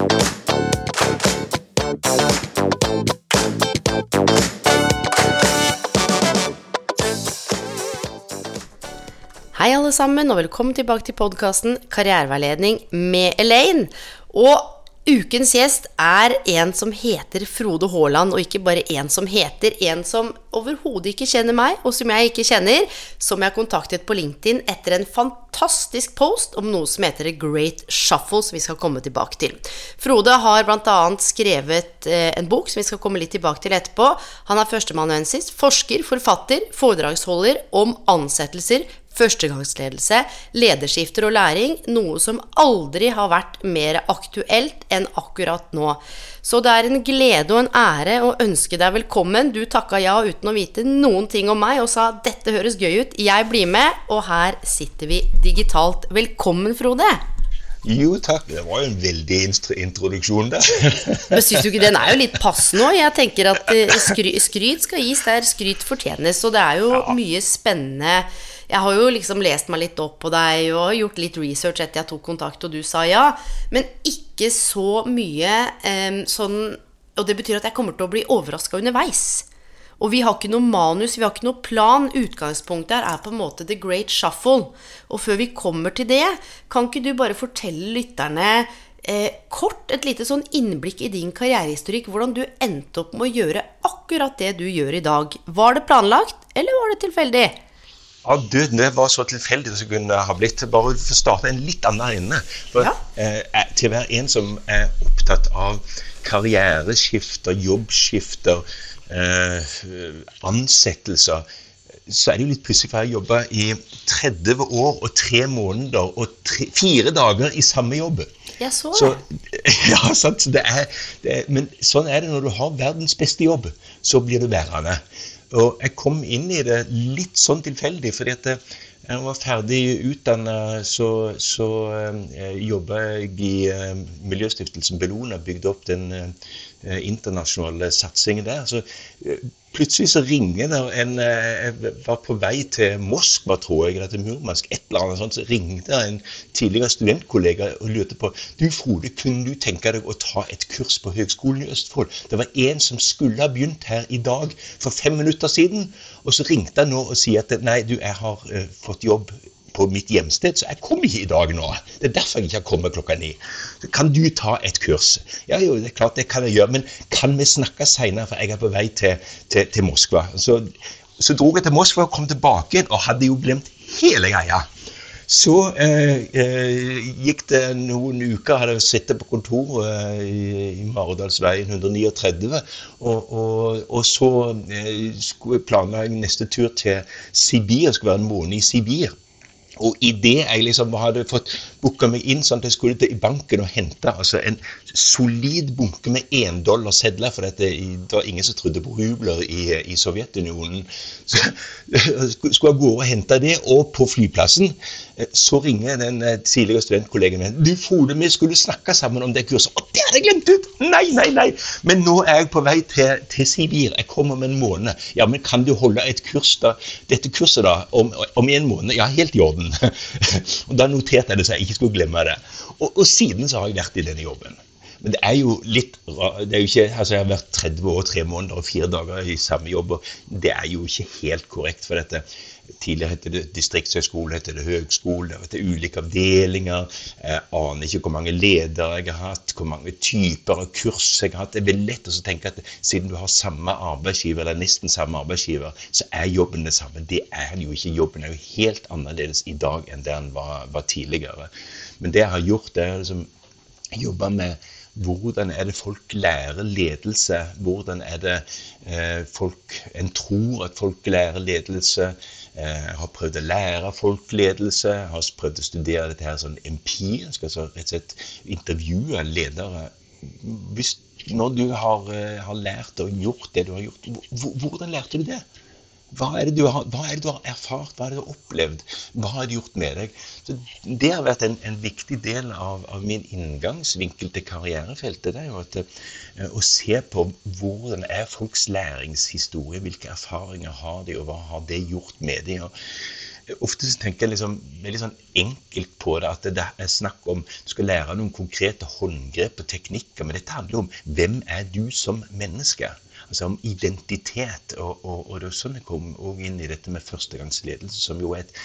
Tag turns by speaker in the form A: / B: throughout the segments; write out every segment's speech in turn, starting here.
A: Hei alle sammen, og velkommen tilbake til podkasten Karriereveiledning med Elaine. Og ukens gjest er en som heter Frode Haaland, og ikke bare en som heter, en som overhodet ikke kjenner meg, og som jeg ikke kjenner, som jeg kontaktet på LinkedIn etter en fantastisk post om noe som heter Great Shuffle, som vi skal komme tilbake til. Frode har bl.a. skrevet eh, en bok som vi skal komme litt tilbake til etterpå. Han er førsteamanuensis, forsker, forfatter, foredragsholder om ansettelser, førstegangsledelse, lederskifter og læring, noe som aldri har vært mer aktuelt enn akkurat nå. Så det er en glede og en ære å ønske deg velkommen. Du takka ja uten å vite noen ting om meg og sa 'dette høres gøy ut, jeg blir med', og her sitter vi digitalt. Velkommen, Frode.
B: Jo, takk. Det var jo en veldig introduksjon der.
A: Men syns du ikke den er jo litt passende òg? Jeg tenker at eh, skry, skryt skal gis der skryt fortjenes, og det er jo mye spennende Jeg har jo liksom lest meg litt opp på deg og gjort litt research etter jeg tok kontakt, og du sa ja, men ikke så mye eh, sånn Og det betyr at jeg kommer til å bli overraska underveis. Og vi har ikke noe manus, vi har ikke noe plan. Utgangspunktet her er på en måte the great shuffle. Og før vi kommer til det, kan ikke du bare fortelle lytterne eh, kort et lite sånn innblikk i din karrierehistorikk, hvordan du endte opp med å gjøre akkurat det du gjør i dag. Var det planlagt, eller var det tilfeldig?
B: Ja, du, det var så tilfeldig som det kunne ha blitt. Bare for å starte en litt annen ende. For,
A: Ja.
B: eh, eh, til hver en som er opptatt av karriereskifter, jobbskifter, eh, ansettelser, så er det jo litt pussig, for jeg har jobba i 30 år og tre måneder og tre, fire dager i samme jobb.
A: Jeg så
B: Så,
A: det.
B: ja, sant, så det er, det er, men sånn er det når du har verdens beste jobb. Så blir du værende. Og jeg kom inn i det litt sånn tilfeldig, fordi at eh, jeg var ferdig utdanna, så, så eh, jobba jeg i eh, Miljøstiftelsen Bellona, bygde opp den internasjonale satsingen der. Så eh, plutselig så ringer det en eh, Jeg var på vei til Moskva, tror jeg, eller til Murmansk, et eller annet sånt, så ringte en tidligere studentkollega og lurte på Du Frode, kunne du tenke deg å ta et kurs på Høgskolen i Østfold? Det var en som skulle ha begynt her i dag for fem minutter siden, og så ringte han nå og sier at nei, du, jeg har eh, fått jobb på mitt hjemsted, så jeg kom ikke i dag nå. Det er derfor jeg ikke har kommet klokka ni. Kan du ta et kurs? Ja, jo, det er klart det kan jeg gjøre, men kan vi snakke seinere, for jeg er på vei til, til, til Moskva. Så, så dro jeg til Moskva og kom tilbake igjen, og hadde jo glemt hele greia. Så eh, eh, gikk det noen uker, hadde jeg sittet på kontoret eh, i, i Maridalsveien 139, og, og, og så eh, skulle jeg planla neste tur til Sibir, skulle være en måned i Sibir. Og idet jeg liksom hadde fått booka meg inn sånn at jeg skulle til banken og hente altså en solid bunke med endollarsedler. for dette, det var ingen som trodde på rubler i, i Sovjetunionen, så skulle jeg gå og hente det, og på flyplassen eh, så ringer den eh, tidligere studentkollegen min. Du, Frode, vi skulle snakke sammen om det kurset. Å, det hadde jeg glemt ut! Nei, nei, nei! Men nå er jeg på vei til, til Sibir. Jeg kommer om en måned. Ja, men kan du holde et kurs da, dette kurset da, om, om en måned? Ja, helt i orden. og da noterte jeg det så jeg ikke skulle glemme det. Og, og siden så har jeg vært i denne jobben. Men det er jo litt det er jo ikke, altså Jeg har vært 30 år, tre måneder og fire dager i samme jobb. og Det er jo ikke helt korrekt. for dette. Tidligere het det distriktshøyskole, heter det høgskole, det var ulike avdelinger. Jeg aner ikke hvor mange ledere jeg har hatt, hvor mange typer av kurs jeg har hatt. Det er lett å tenke at siden du har samme arbeidsgiver, eller nesten samme arbeidsgiver, så er jobben det samme. Det er jo ikke. Jobben er jo helt annerledes i dag enn det den var, var tidligere. Men det jeg har gjort, det er liksom jobba med hvordan er det folk lærer ledelse? Hvordan er det eh, folk En tror at folk lærer ledelse. Eh, har prøvd å lære folk ledelse. Har prøvd å studere dette her sånn empirisk. altså rett og slett Intervjue ledere. Hvis, når du har, eh, har lært og gjort det du har gjort, hvordan lærte du det? Hva er, har, hva er det du har erfart, hva er det du har opplevd? Hva har det gjort med deg? Så Det har vært en, en viktig del av, av, min inngangsvinkel til karrierefeltet. det er jo at, uh, Å se på hvordan er folks læringshistorie, hvilke erfaringer har de, og hva har det gjort med de? Og ofte så tenker jeg liksom, veldig sånn enkelt på det, at det er snakk om du skal lære noen konkrete håndgrep og teknikker, men dette handler om hvem er du som menneske? Altså om identitet. Og, og, og det er sånn jeg kom inn i dette med førstegangsledelse, som jo er et,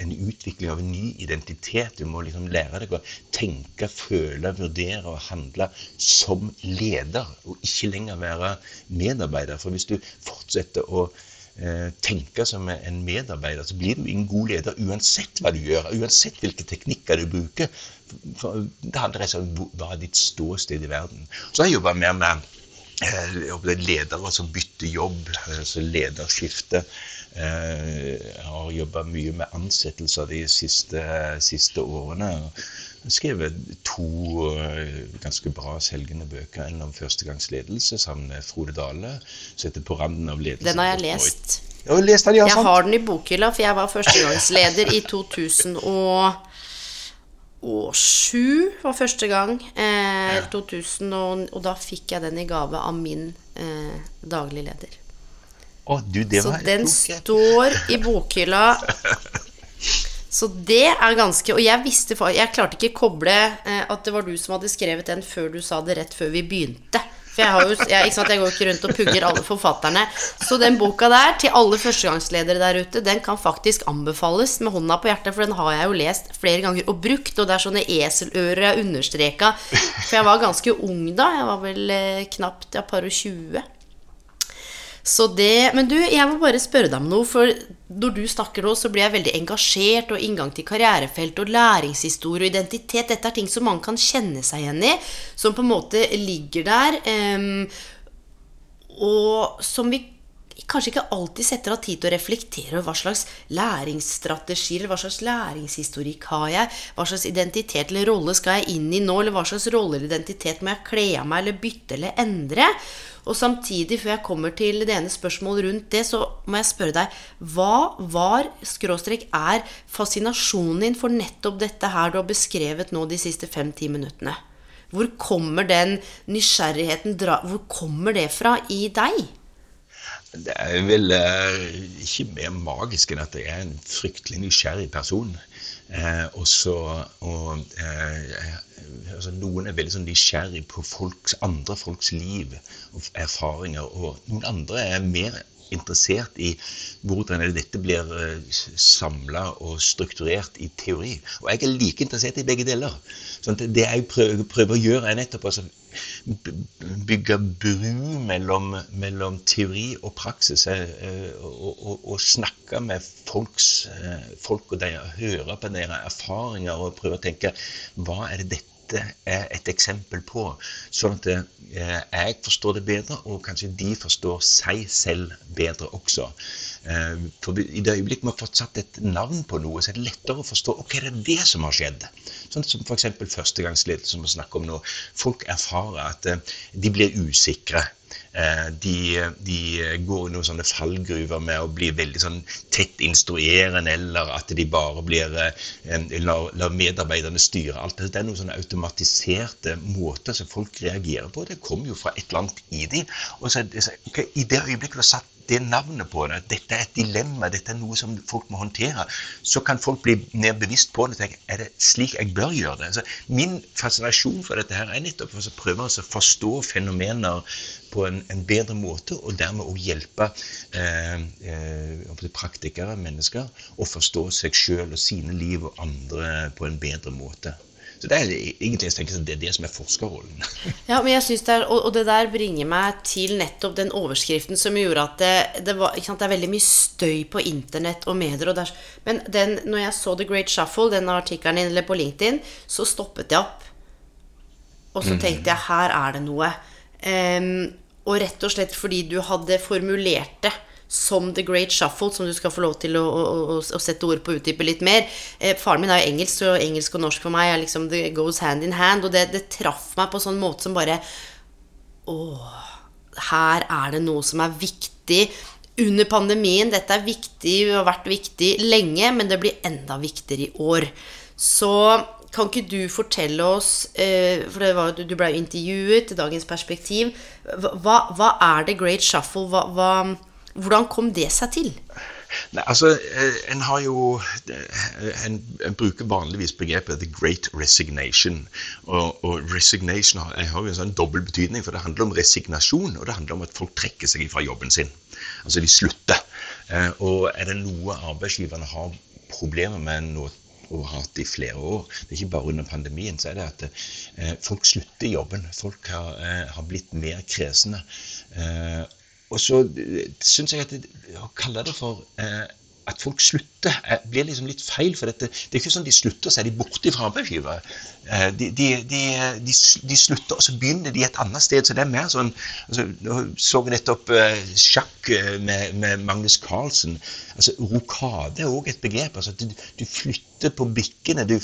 B: en utvikling av en ny identitet. Du må liksom lære deg å tenke, føle, vurdere og handle som leder, og ikke lenger være medarbeider. For hvis du fortsetter å eh, tenke som en medarbeider, så blir du ingen god leder uansett hva du gjør, uansett hvilke teknikker du bruker. For det handler om hva er ditt ståsted i verden. Så har jeg jobba mer med Eh, ledere som bytter jobb, altså lederskifte. Jeg eh, har jobba mye med ansettelser de siste, siste årene. Jeg har skrevet to ganske bra selgende bøker. En om førstegangsledelse sammen med Frode Dale, som heter 'På randen av ledelse'.
A: Den har jeg lest.
B: Jeg har, lest den, ja,
A: jeg har den i bokhylla, for jeg var førstegangsleder i 2000 og og sju var første gang. Eh, ja. 2000, og, og, da fikk jeg den i gave av min eh, daglig leder.
B: Oh, du, det
A: Så den står i bokhylla. Så det er ganske Og jeg visste Jeg klarte ikke koble eh, at det var du som hadde skrevet den før du sa det rett før vi begynte. For jeg, har jo, jeg, sant, jeg, går ikke rundt og pugger alle forfatterne. Så den boka der, til alle førstegangsledere der ute, den kan faktisk anbefales med hånda på hjertet, for den har jeg jo lest flere ganger og brukt. Og det er sånne eselører jeg understreka. For jeg var ganske ung da. Jeg var vel eh, knapt ja, par og tjue. Så det, men du, jeg må bare spørre deg om noe. For når du snakker nå, så blir jeg veldig engasjert. Og inngang til karrierefelt og læringshistorie og identitet. Dette er ting som man kan kjenne seg igjen i. Som på en måte ligger der. Um, og som vi kanskje ikke alltid setter av tid til å reflektere over hva slags læringsstrategier, hva slags læringshistorikk har jeg, hva slags identitet eller rolle skal jeg inn i nå, eller hva slags rolle eller identitet må jeg kle av meg eller bytte eller endre. Og samtidig, før jeg kommer til det ene spørsmålet rundt det, så må jeg spørre deg Hva var, skråstrek, er fascinasjonen din for nettopp dette her du har beskrevet nå de siste fem-ti minuttene? Hvor kommer den nysgjerrigheten Hvor kommer det fra i deg?
B: Det er vel eh, ikke mer magisk enn at jeg er en fryktelig nysgjerrig person. Eh, og så og, eh, altså Noen er veldig sånn nysgjerrig på folks, andre folks liv og erfaringer. Og noen andre er mer interessert i hvordan dette blir eh, samla og strukturert i teori. Og jeg er like interessert i begge deler. Sånn det jeg prøver, prøver, å gjøre, er nettopp å bygge bru mellom, mellom, teori og praksis. Eh, og, og, og snakke med folks, eh, folk og deres, høre på deres erfaringer og prøve å tenke hva er det dette dette er et eksempel på. Sånn at eh, jeg forstår det bedre, og kanskje de forstår seg selv bedre også. Eh, for I det øyeblikk vi har fått satt et navn på noe, så er det lettere å forstå ok, det er det som har skjedd. Sånn som f.eks. førstegangsledelse, som vi snakker om nå. Folk erfarer at eh, de blir usikre. Eh, de, de, går i noen sånne fallgruver med å bli veldig sånn tett instruerende, eller at de bare blir eh, lar, medarbeiderne styre alt. Det er noen sånne automatiserte måter som folk reagerer på. Det kommer jo fra et eller annet i dem. Og så, okay, I det øyeblikket du har satt det navnet på det, dette er et dilemma, dette er noe som folk må håndtere, så kan folk bli mer bevisst på det. tenke, Er det slik jeg bør gjøre det? Altså, min fascinasjon for dette her er nettopp for å prøve å forstå fenomener på en, en, bedre måte, og dermed å hjelpe eh, eh, praktikere, mennesker, å forstå seg sjøl og sine liv og andre på en bedre måte. Så det er egentlig jeg tenker, det, er det som er forskerrollen.
A: ja, men jeg synes det er, og, og, det der bringer meg til nettopp den overskriften som gjorde at det, det, var, sant, det er veldig mye støy på internett og medier. Og der, men den, når jeg så The Great Shuffle, den artikkelen din, eller på LinkedIn, så stoppet jeg opp. Og så tenkte jeg her er det noe. Em, og rett og slett fordi du hadde formulert det som The Great Shuffle, som du skal få lov til å, å, å, å sette ord på og utdype litt mer. Eh, faren min er jo engelsk, så engelsk og norsk for meg er liksom det goes hand in hand. Og det, det traff meg på sånn måte som bare her er det noe som er viktig under pandemien. Dette er viktig og har vært viktig lenge, men det blir enda viktigere i år. Så kan ikke du fortelle oss, eh, for var, du ble jo intervjuet til Dagens Perspektiv, hva, hva er The Great Shuffle? Hva, hva, hvordan kom det seg til?
B: Nei, altså, eh, En har jo eh, en, en bruker vanligvis begrepet 'the great resignation'. Og, og resignation har, har jo en sånn dobbel betydning, for det handler om resignasjon, og det handler om at folk trekker seg fra jobben sin. Altså de slutter. Og er det noe arbeidsgiverne har problemer med nå og har hatt i flere år, det er ikke bare under pandemien, så er det at eh, folk slutter i jobben. Folk har, eh, har blitt mer kresne. Eh, og så syns jeg at det, å kalle det for eh, at folk slutter, eh, blir liksom litt feil. For dette, det er ikke sånn de slutter, så er de borte fra arbeidsgiver. Eh, de, de, de, de, slutter, og så begynner de et annet sted. Så det er mer sånn altså, Nå så vi nettopp sjakk med, med, Magnus Carlsen. Altså, Rokade er òg et begrep. altså du, du flytter på bikkene. Du,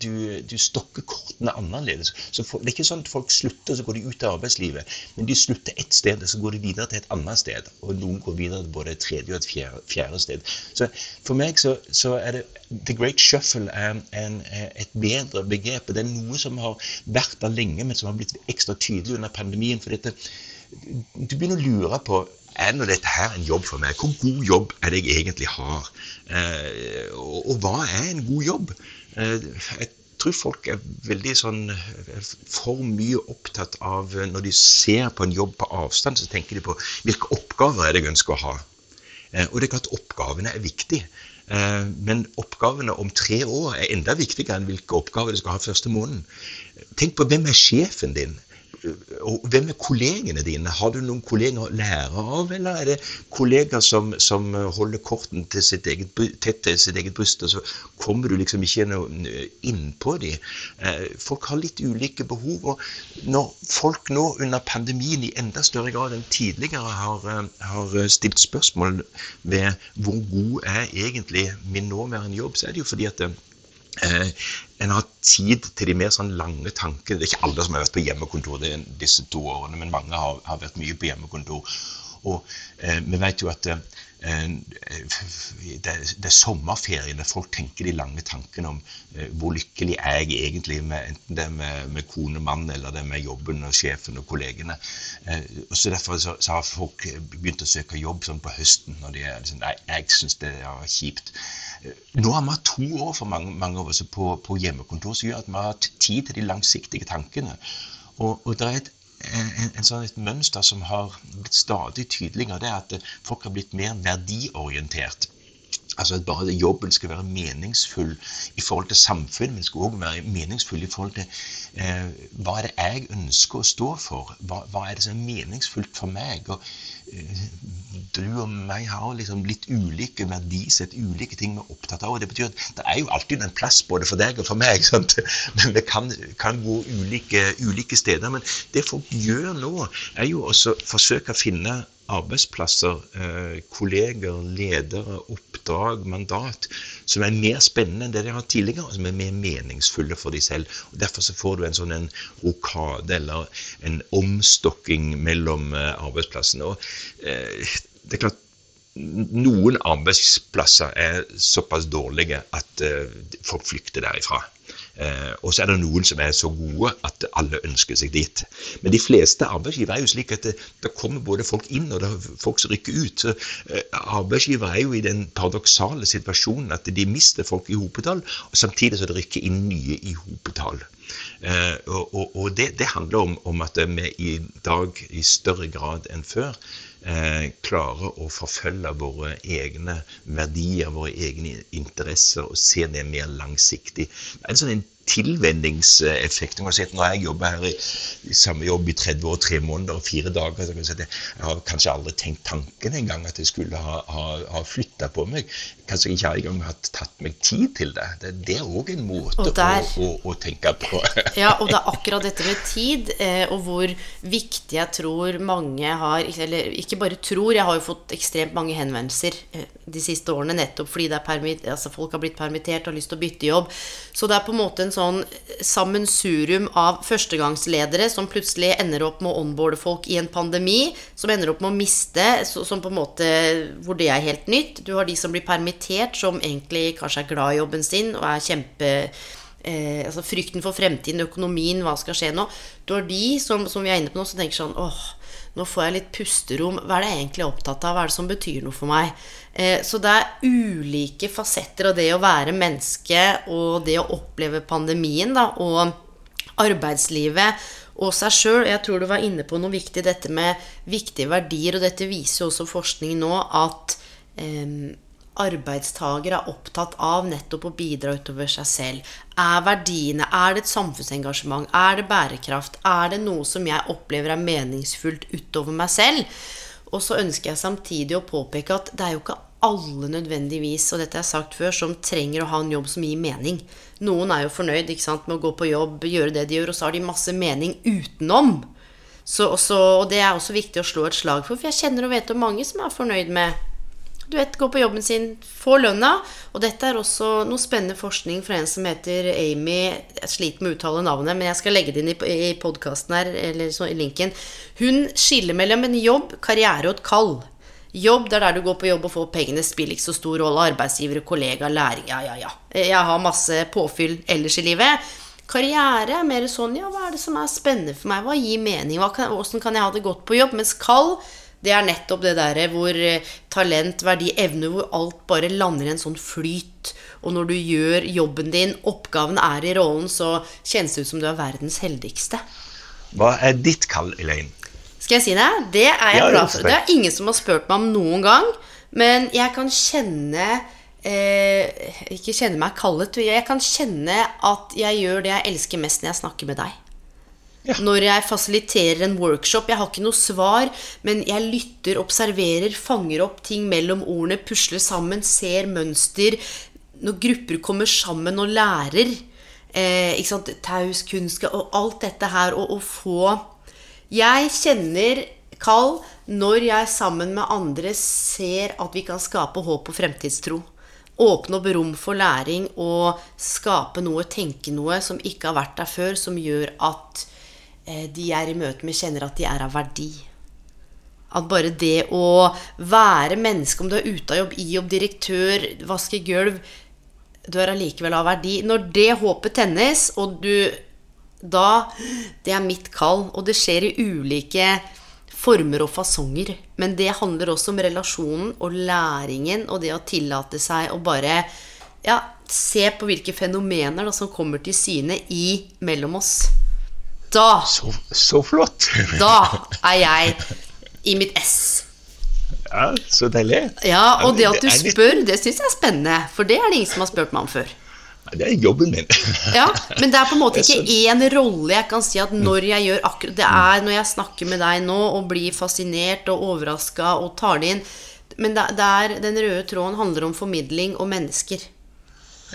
B: du, du stokker kortene annerledes. Så for, Det er ikke sånn at folk slutter, så går de ut av arbeidslivet. Men de slutter ett sted, og så går de videre til et annet sted. Og noen går videre til både et tredje og et fjerde, fjerde sted. Så for meg så, så er det The Great Shuffle er et bedre begrep. Det er noe som har vært der lenge, men som har blitt ekstra tydelig under pandemien. for dette, Du begynner å lure på er nå dette her en jobb for meg? Hvor god jobb er det jeg egentlig har? Eh, og, og, hva er en god jobb? Eh, jeg tror folk er veldig sånn for mye opptatt av Når de ser på en jobb på avstand, så tenker de på hvilke oppgaver er det jeg ønsker å ha. Eh, og det er klart oppgavene er viktige. Eh, men oppgavene om tre år er enda viktigere enn hvilke oppgaver du skal ha første måneden. Tenk på hvem er sjefen din? Og hvem er kollegene dine? Har du noen kolleger å lære av, eller er det kolleger som, som holder korten til sitt eget, tett til sitt eget bryst, og så kommer du liksom ikke innpå dem? Eh, folk har litt ulike behov. og Når folk nå under pandemien i enda større grad enn tidligere har, eh, har stilt spørsmål ved hvor god er egentlig min nåværende jobb, så er det jo fordi at Eh, en har tid til de mer sånn lange tankene. Det er ikke alle som har vært på hjemmekontor disse to årene, men mange har, har vært mye på hjemmekontor. Og eh, vi vet jo at eh, det, det, er sommerferiene folk tenker de lange tankene om eh, hvor lykkelig er jeg egentlig med enten det er med, med kone, mann eller det er med jobben og sjefen og kollegene. Eh, og så Derfor så, så, har folk begynt å søke jobb sånn på høsten når de er sånn Nei, jeg syns det er kjipt. Nå har vi hatt to år for mange, mange av oss på, på, hjemmekontor som gjør at vi har hatt tid til de langsiktige tankene. Og, og det er et, en, en sånn et mønster som har blitt stadig tydeligere. Det er at folk har blitt mer verdiorientert. Altså at bare jobben skal være meningsfull i forhold til samfunnet, men skal også være meningsfull i forhold til eh, hva er det jeg ønsker å stå for? Hva, hva, er det som er meningsfullt for meg? Og du og meg har liksom litt ulike verdisett, ulike ting vi er opptatt av. og Det betyr at det er jo alltid en plass både for deg og for meg. Sant? Men vi kan, kan gå ulike, ulike, steder. Men det folk gjør nå, er jo også forsøke å finne arbeidsplasser, eh, kolleger, ledere, oppdrag, mandat, som er mer spennende enn det de har tidligere, og som er mer meningsfulle for de selv. Og Derfor så får du en sånn en rokade eller en omstokking mellom eh, arbeidsplassene. Og eh, det er klart noen arbeidsplasser er såpass dårlige at folk flykter derifra. Eh, og så er det noen som er så gode at alle ønsker seg dit. Men de fleste arbeidsgiver er jo slik at det, det kommer både folk inn og det er folk som rykker ut. Så arbeidsgivere Arbeidsgiver er jo i den paradoksale situasjonen at de mister folk i hopetall, og samtidig så det rykker inn nye i hopetall. Eh, og, og, og det, det, handler om, om at vi i dag i større grad enn før eh, klarer å forfølge våre egne verdier, våre egne interesser, og se det mer langsiktig. Det er en sånn tilvenningseffekt. Nå har jeg jobba her i, i, samme jobb i 30 år, tre måneder og fire dager. Så jeg, jeg, har kanskje aldri tenkt tanken engang at jeg skulle ha, ha, ha flytta på meg. Kanskje jeg ikke engang har tatt meg tid til det. Det, det er òg en måte der, å, å, å, tenke på.
A: ja, og det er akkurat dette med tid, eh, og hvor viktig jeg tror mange har Eller ikke bare tror, jeg har jo fått ekstremt mange henvendelser eh, de siste årene nettopp fordi altså folk har blitt permittert og har lyst til å bytte jobb. Så det er på en måte en sånn sammensurium av førstegangsledere som plutselig ender opp med å onboarde folk i en pandemi, som ender opp med å miste, som på en måte, hvor det er helt nytt. Du har de som blir permittert, som egentlig kanskje er glad i jobben sin og er kjempe eh, altså Frykten for fremtiden, økonomien, hva skal skje nå. Du har de som, som vi er inne på nå, som tenker sånn åh, nå får jeg litt pusterom. Hva er det jeg egentlig er opptatt av? Hva er det som betyr noe for meg? Eh, så det er ulike fasetter av det å være menneske og det å oppleve pandemien da, og arbeidslivet og seg sjøl. Jeg tror du var inne på noe viktig, dette med viktige verdier. Og dette viser jo også forskning nå at eh, arbeidstaker er opptatt av nettopp å bidra utover seg selv. Er verdiene Er det et samfunnsengasjement? Er det bærekraft? Er det noe som jeg opplever er meningsfullt utover meg selv? Og så ønsker jeg samtidig å påpeke at det er jo ikke alle nødvendigvis, og dette har jeg sagt før, som trenger å ha en jobb som gir mening. Noen er jo fornøyd sant, med å gå på jobb, gjøre det de gjør, og så har de masse mening utenom. Så, så, og det er også viktig å slå et slag for, for jeg kjenner og vet om mange som er fornøyd med du vet, går på jobben sin, får lønna. Og dette er også noe spennende forskning fra en som heter Amy Jeg sliter med å uttale navnet, men jeg skal legge det inn i, i podkasten her, eller så, i linken. Hun skiller mellom en jobb, karriere og et kall. Jobb, det er der du går på jobb og får pengene, spiller ikke så stor rolle. Arbeidsgivere, kollega, læring, ja, ja, ja. Jeg har masse påfyll ellers i livet. Karriere er mer sånn, ja, hva er det som er spennende for meg? Hva gir mening? Åssen kan jeg ha det godt på jobb? Mens kall det er nettopp det derre hvor eh, talent, verdi, evne, hvor alt bare lander i en sånn flyt. Og når du gjør jobben din, oppgaven er i rollen, så kjennes det ut som du er verdens heldigste.
B: Hva er ditt kall, Elaine?
A: Skal jeg si det? Det er jeg ja, glad for. Det er ingen som har spurt meg om noen gang. Men jeg kan kjenne eh, Ikke kjenne meg kallet. Jeg kan kjenne at jeg gjør det jeg elsker mest når jeg snakker med deg. Ja. Når jeg fasiliterer en workshop. Jeg har ikke noe svar, men jeg lytter, observerer, fanger opp ting mellom ordene, pusler sammen, ser mønster. Når grupper kommer sammen og lærer eh, ikke sant, taus kunnskap og alt dette her, og å få Jeg kjenner kall når jeg sammen med andre ser at vi kan skape håp og fremtidstro. Åpne opp rom for læring og skape noe, tenke noe som ikke har vært der før, som gjør at de jeg er i møte med, kjenner at de er av verdi. At bare det å være menneske, om du er ute av jobb, i jobb, direktør, vaske gulv Du er allikevel av verdi. Når det håpet tennes, og du da Det er mitt kall. Og det skjer i ulike former og fasonger. Men det handler også om relasjonen og læringen og det å tillate seg å bare ja, se på hvilke fenomener da, som kommer til syne i mellom oss. Da
B: Så, så flott!
A: Da er jeg i mitt ess.
B: Ja, så deilig.
A: Ja, Og det at du spør, det syns jeg er spennende. For det er det ingen som har spurt meg om før.
B: Det er jobben min.
A: ja, Men det er på en måte ikke én rolle jeg kan si at når jeg gjør akkurat Det er når jeg snakker med deg nå og blir fascinert og overraska og tar det inn. Men det, er, den røde tråden handler om formidling og mennesker.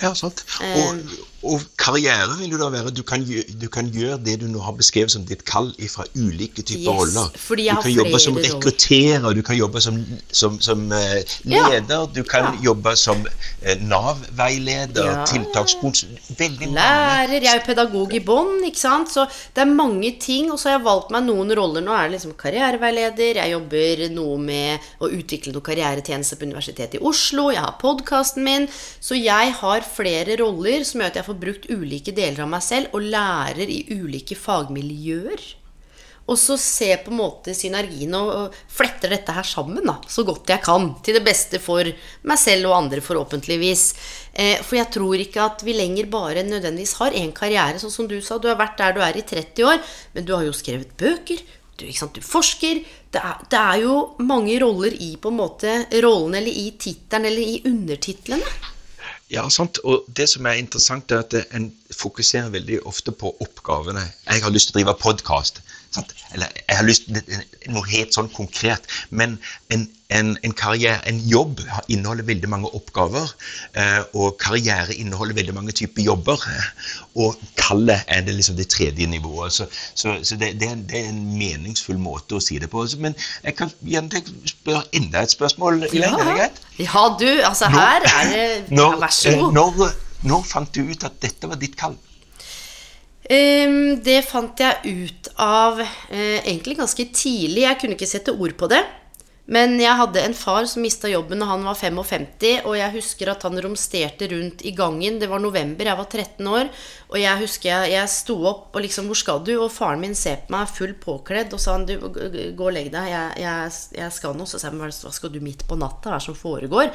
B: Ja, sant. Og, og karriere vil jo da være du kan, du kan, gjøre det du nå har beskrevet som ditt kall fra ulike typer yes, roller. Du kan jobbe som rekrutterer, du kan jobbe som, som, som uh, leder, du kan ja. jobbe som uh, Nav-veileder, ja.
A: mange. Lærer. Jeg er pedagog i bånn, ikke sant. Så det er mange ting. Og så har jeg valgt meg noen roller. Nå er det liksom karriereveileder, jeg jobber noe med å utvikle noe karrieretjeneste på Universitetet i Oslo, jeg har podkasten min. Så jeg har flere roller som gjør at jeg får får brukt ulike deler av meg selv og lærer i ulike fagmiljøer. Og så ser på en måte synergien og fletter dette her sammen da, så godt jeg kan. Til det beste for meg selv og andre, forhåpentligvis. Eh, for jeg tror ikke at vi lenger bare nødvendigvis har én karriere, sånn som du sa. Du har vært der du er i 30 år, men du har jo skrevet bøker. Du, du forsker. Det er, det er, jo mange roller i på en måte rollen eller i tittelen eller i undertitlene.
B: Ja, sant. Og det som er interessant, er at en fokuserer veldig ofte på oppgavene. Jeg har lyst til å drive podkast. Eller jeg har lyst til noe helt sånn konkret. Men en, en, en, karriere, en jobb inneholder veldig mange oppgaver. Eh, og karriere inneholder veldig mange typer jobber. Og kallet er det, liksom det tredje nivået. Så, så, så det, det, er, det, en meningsfull måte å si det på. Men jeg kan gjerne spørre enda et spørsmål.
A: Ja. Ja, du. Altså, her er det
B: Vær så god. Når, når fant du ut at dette var ditt kall?
A: Um, det fant jeg ut av uh, egentlig ganske tidlig. Jeg kunne ikke sette ord på det. Men jeg hadde en far som mista jobben da han var 55, og jeg husker at han romsterte rundt i gangen. Det var november, jeg var 13 år, og jeg husker jeg, jeg sto opp og liksom 'Hvor skal du?' Og faren min ser på meg full påkledd og sa han, 'Du, gå og legg deg. Jeg, jeg, jeg skal nå.' Så sa jeg 'Hva skal du midt på natta? Hva er det som foregår?'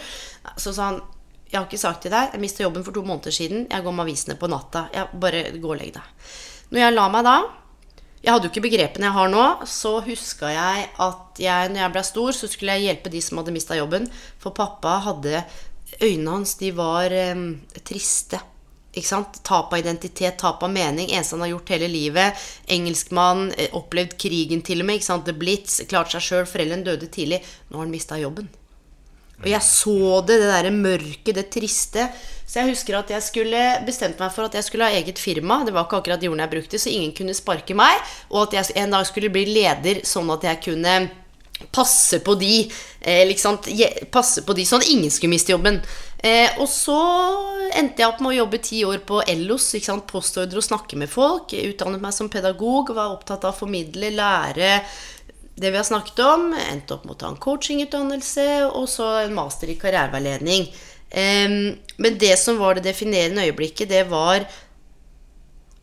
A: Så sa han jeg har ikke sagt til deg, jeg mista jobben for to måneder siden. Jeg går med avisene på natta. Jeg bare gå og legg deg. Når jeg la meg da Jeg hadde jo ikke begrepene jeg har nå. Så huska jeg at jeg, når jeg ble stor, så skulle jeg hjelpe de som hadde mista jobben. For pappa hadde Øynene hans, de var um, triste. Ikke sant? Tap av identitet, tap av mening. Eneste han har gjort hele livet. Engelskmann, eh, opplevd krigen til og med. Ikke sant? The Blitz, klart seg sjøl. Foreldrene døde tidlig. Nå har han mista jobben. Og jeg så det, det derre mørke, det triste. Så jeg husker at jeg skulle bestemte meg for at jeg skulle ha eget firma. Det var ikke akkurat jorden jeg brukte, så ingen kunne sparke meg. Og at jeg en dag skulle bli leder, sånn at jeg kunne passe på de. Liksom, passe på de, Sånn at ingen skulle miste jobben. Eh, og så endte jeg opp med å jobbe ti år på Ellos. Postordre og snakke med folk. Utdannet meg som pedagog. Var opptatt av å formidle, lære det vi har snakket om. Endte opp med å ta en coachingutdannelse og så en master i karriereveiledning. men det som var det definerende øyeblikket, det var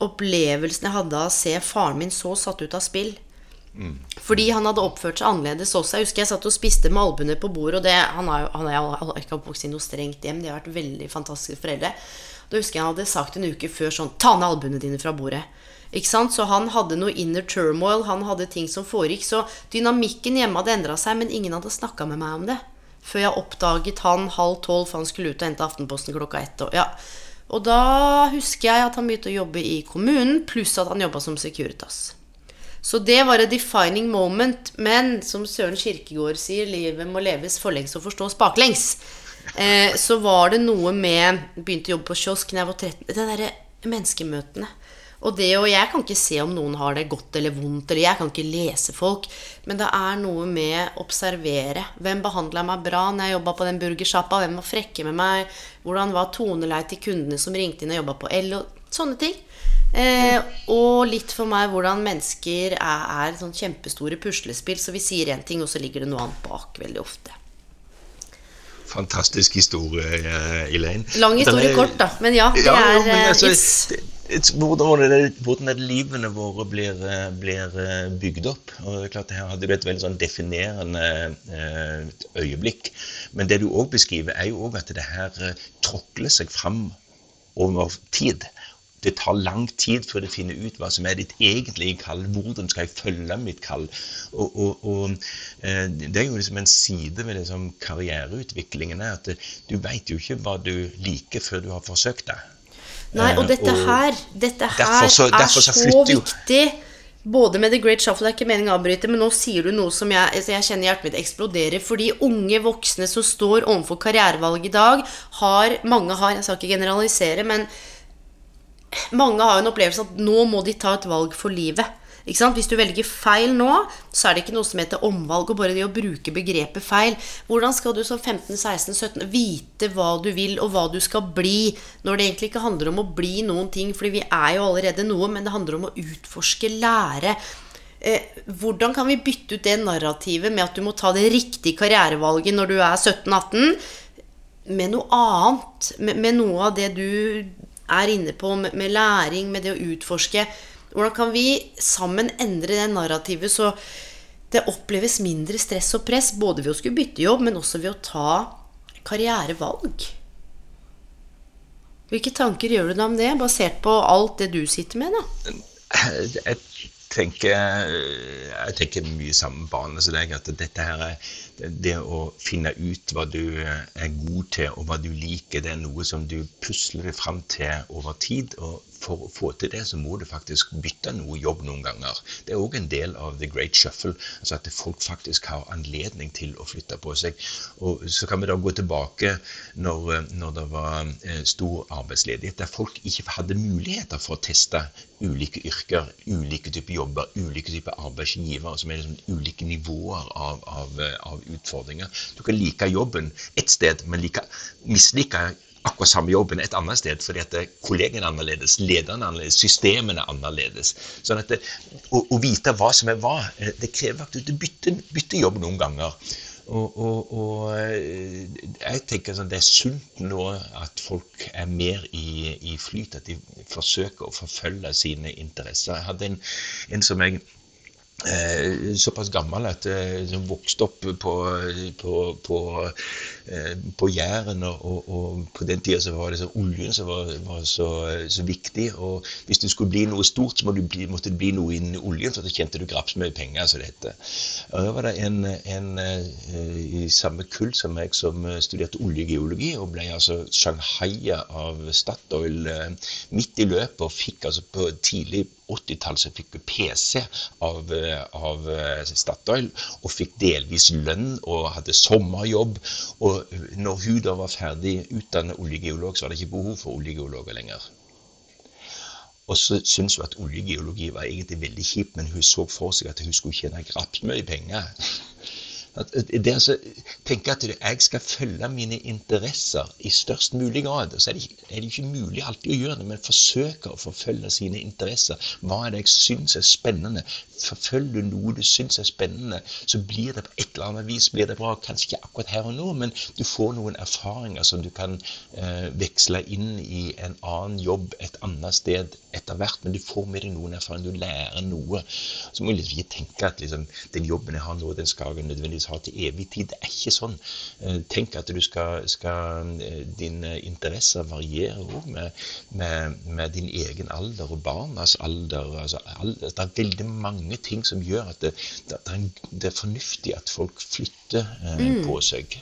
A: opplevelsen jeg hadde av å se faren min så satt ut av spill. Mm. Fordi han hadde oppført seg annerledes også. Jeg husker jeg satt og spiste med albuene på bordet. Og det, han, han er ikke oppvokst i noe strengt hjem. De har vært veldig fantastiske foreldre. Da husker jeg han hadde sagt en uke før sånn Ta ned albuene dine fra bordet. Ikke sant? Så han hadde noe inner turmoil, han hadde ting som foregikk. Så dynamikken hjemme hadde endra seg, men ingen hadde snakka med meg om det. Før jeg oppdaget han halv tolv, for han skulle ut og hente Aftenposten klokka ett. Og, ja. og da husker jeg at han begynte å jobbe i kommunen, pluss at han jobba som Securitas. Så det var et defining moment. Men som Søren Kirkegård sier, livet må leves forlengs og forstås baklengs. Eh, så var det noe med Begynte å jobbe på kiosk da jeg var 13. Det derre menneskemøtene. Og det og jeg kan ikke se om noen har det godt eller vondt, eller jeg kan ikke lese folk. Men det er noe med observere. Hvem behandla meg bra når jeg jobba på den burgersjappa? Hvem var frekke med meg? Hvordan var toneleie til kundene som ringte inn og jobba på L? Og sånne ting. Eh, og litt for meg hvordan mennesker er, er sånn kjempestore puslespill. Så vi sier én ting, og så ligger det noe annet bak veldig ofte.
B: Fantastisk historie, eh, Elaine.
A: Lang historie er, kort, da. Men ja, det ja, er men altså,
B: it's... hvordan, det, hvordan det livene våre blir, eh, blir, eh, bygd opp? Og det er klart Her hadde du et veldig sånn definerende eh, øyeblikk. Men det du òg beskriver, er jo òg at det her tråkler seg fram over tid. Det tar lang tid før du finner ut hva som er ditt egentlige kall. Hvordan skal jeg følge mitt kall? Og, og, og Det er jo liksom en side ved liksom karriereutviklingen er at du veit jo ikke hva du liker før du har forsøkt det.
A: Nei, og dette her, dette her så, er så, så viktig. Både med The Great Shuffle, det er ikke meningen å avbryte, men nå sier du noe som jeg, altså jeg kjenner hjertet mitt eksploderer. Fordi unge voksne som står overfor karrierevalg i dag, har Mange har, jeg skal ikke generalisere, men mange har en opplevelse at nå må de ta et valg for livet. Hvis du velger feil nå, så er det ikke noe som heter omvalg. Og bare det å bruke begrepet feil. Hvordan skal du som 15-16-17 vite hva du vil, og hva du skal bli, når det egentlig ikke handler om å bli noen ting? Fordi vi er jo allerede noe, men det handler om å utforske, lære. Eh, hvordan kan vi bytte ut det narrativet med at du må ta det riktige karrierevalget når du er 17-18, med noe annet? Med, med, noe av det du er inne på, med, med læring, med det å utforske. Hvordan kan vi sammen endre det narrativet så det oppleves mindre stress og press, både ved å skulle bytte jobb, men også ved å ta karrierevalg? Hvilke tanker gjør du deg om det, basert på alt det du sitter med? da?
B: tenker, jeg tenker mye sammen med barna. så som deg. At dette her er det å finne ut hva du er god til, og hva du liker, det er noe som du pusler deg fram til over tid. og for å få til det, så må du faktisk bytte noe jobb noen ganger. Det er òg en del av the great shuffle. altså At folk faktisk har anledning til å flytte på seg. Og Så kan vi da gå tilbake når, når det var eh, stor arbeidsledighet, der folk ikke hadde muligheter for å teste ulike yrker, ulike typer jobber, ulike typer arbeidsgivere, som er liksom ulike nivåer av, av, av, utfordringer. Du kan like jobben ett sted, men like, mislike akkurat samme jobben et annet sted, fordi at kollegene er annerledes, lederne er annerledes, systemene er annerledes. Sånn at det, å, å, vite hva som er hva, eh, det krever at du bytter, bytter jobb noen ganger. Og, og, og, eh, jeg tenker sånn, det er sunt nå at folk er mer i, i flyt, at de forsøker å forfølge sine interesser. Jeg hadde en, en som jeg eh, såpass gammel at eh, vokste opp på, på, på, eh, på Jæren. Og, og, og, på den tida så var det så oljen som var, var så, så, viktig. Og hvis du skulle bli noe stort, så måtte, bli, måtte det bli noe innen oljen, for da tjente du graps mye penger, som det heter. Og da var det en, en eh, i samme kull som meg som studerte oljegeologi, og ble altså Shanghai av Statoil midt i løpet, og fikk altså på tidlig 80-tallet så fikk hun PC av, av, eh, Statoil og fikk delvis lønn og hadde sommerjobb. Og når hun da var ferdig utdannet oljegeolog, så var det ikke behov for oljegeologer lenger. Og så syntes hun at oljegeologi var egentlig veldig kjipt, men hun så for seg at hun skulle tjene grapsmye penger. Det altså, tenke at jeg skal følge mine interesser i størst mulig grad. Så er det, er det ikke mulig alltid å gjøre det, men forsøke å forfølge sine interesser. Hva er det jeg syns er spennende? Forfølger du noe du syns er spennende, så blir det på et eller annet vis blir det bra. Kanskje ikke akkurat her og nå, men du får noen erfaringer som du kan eh, veksle inn i en annen jobb et annet sted etter hvert. Men du får med deg noen erfaringer, du lærer noe. Så må du liksom ikke tenke at liksom, den jobben jeg har nå, den skal jeg nødvendigvis nødvendigvis har til evig tid. Det er ikke sånn. Eh, tenk at du skal, skal eh, Dine interesser varierer òg med, med, med, din egen alder og barnas alder. Altså, alder. Det er veldig mange ting som gjør at det, det, det er fornuftig at folk flytter eh, mm. på seg.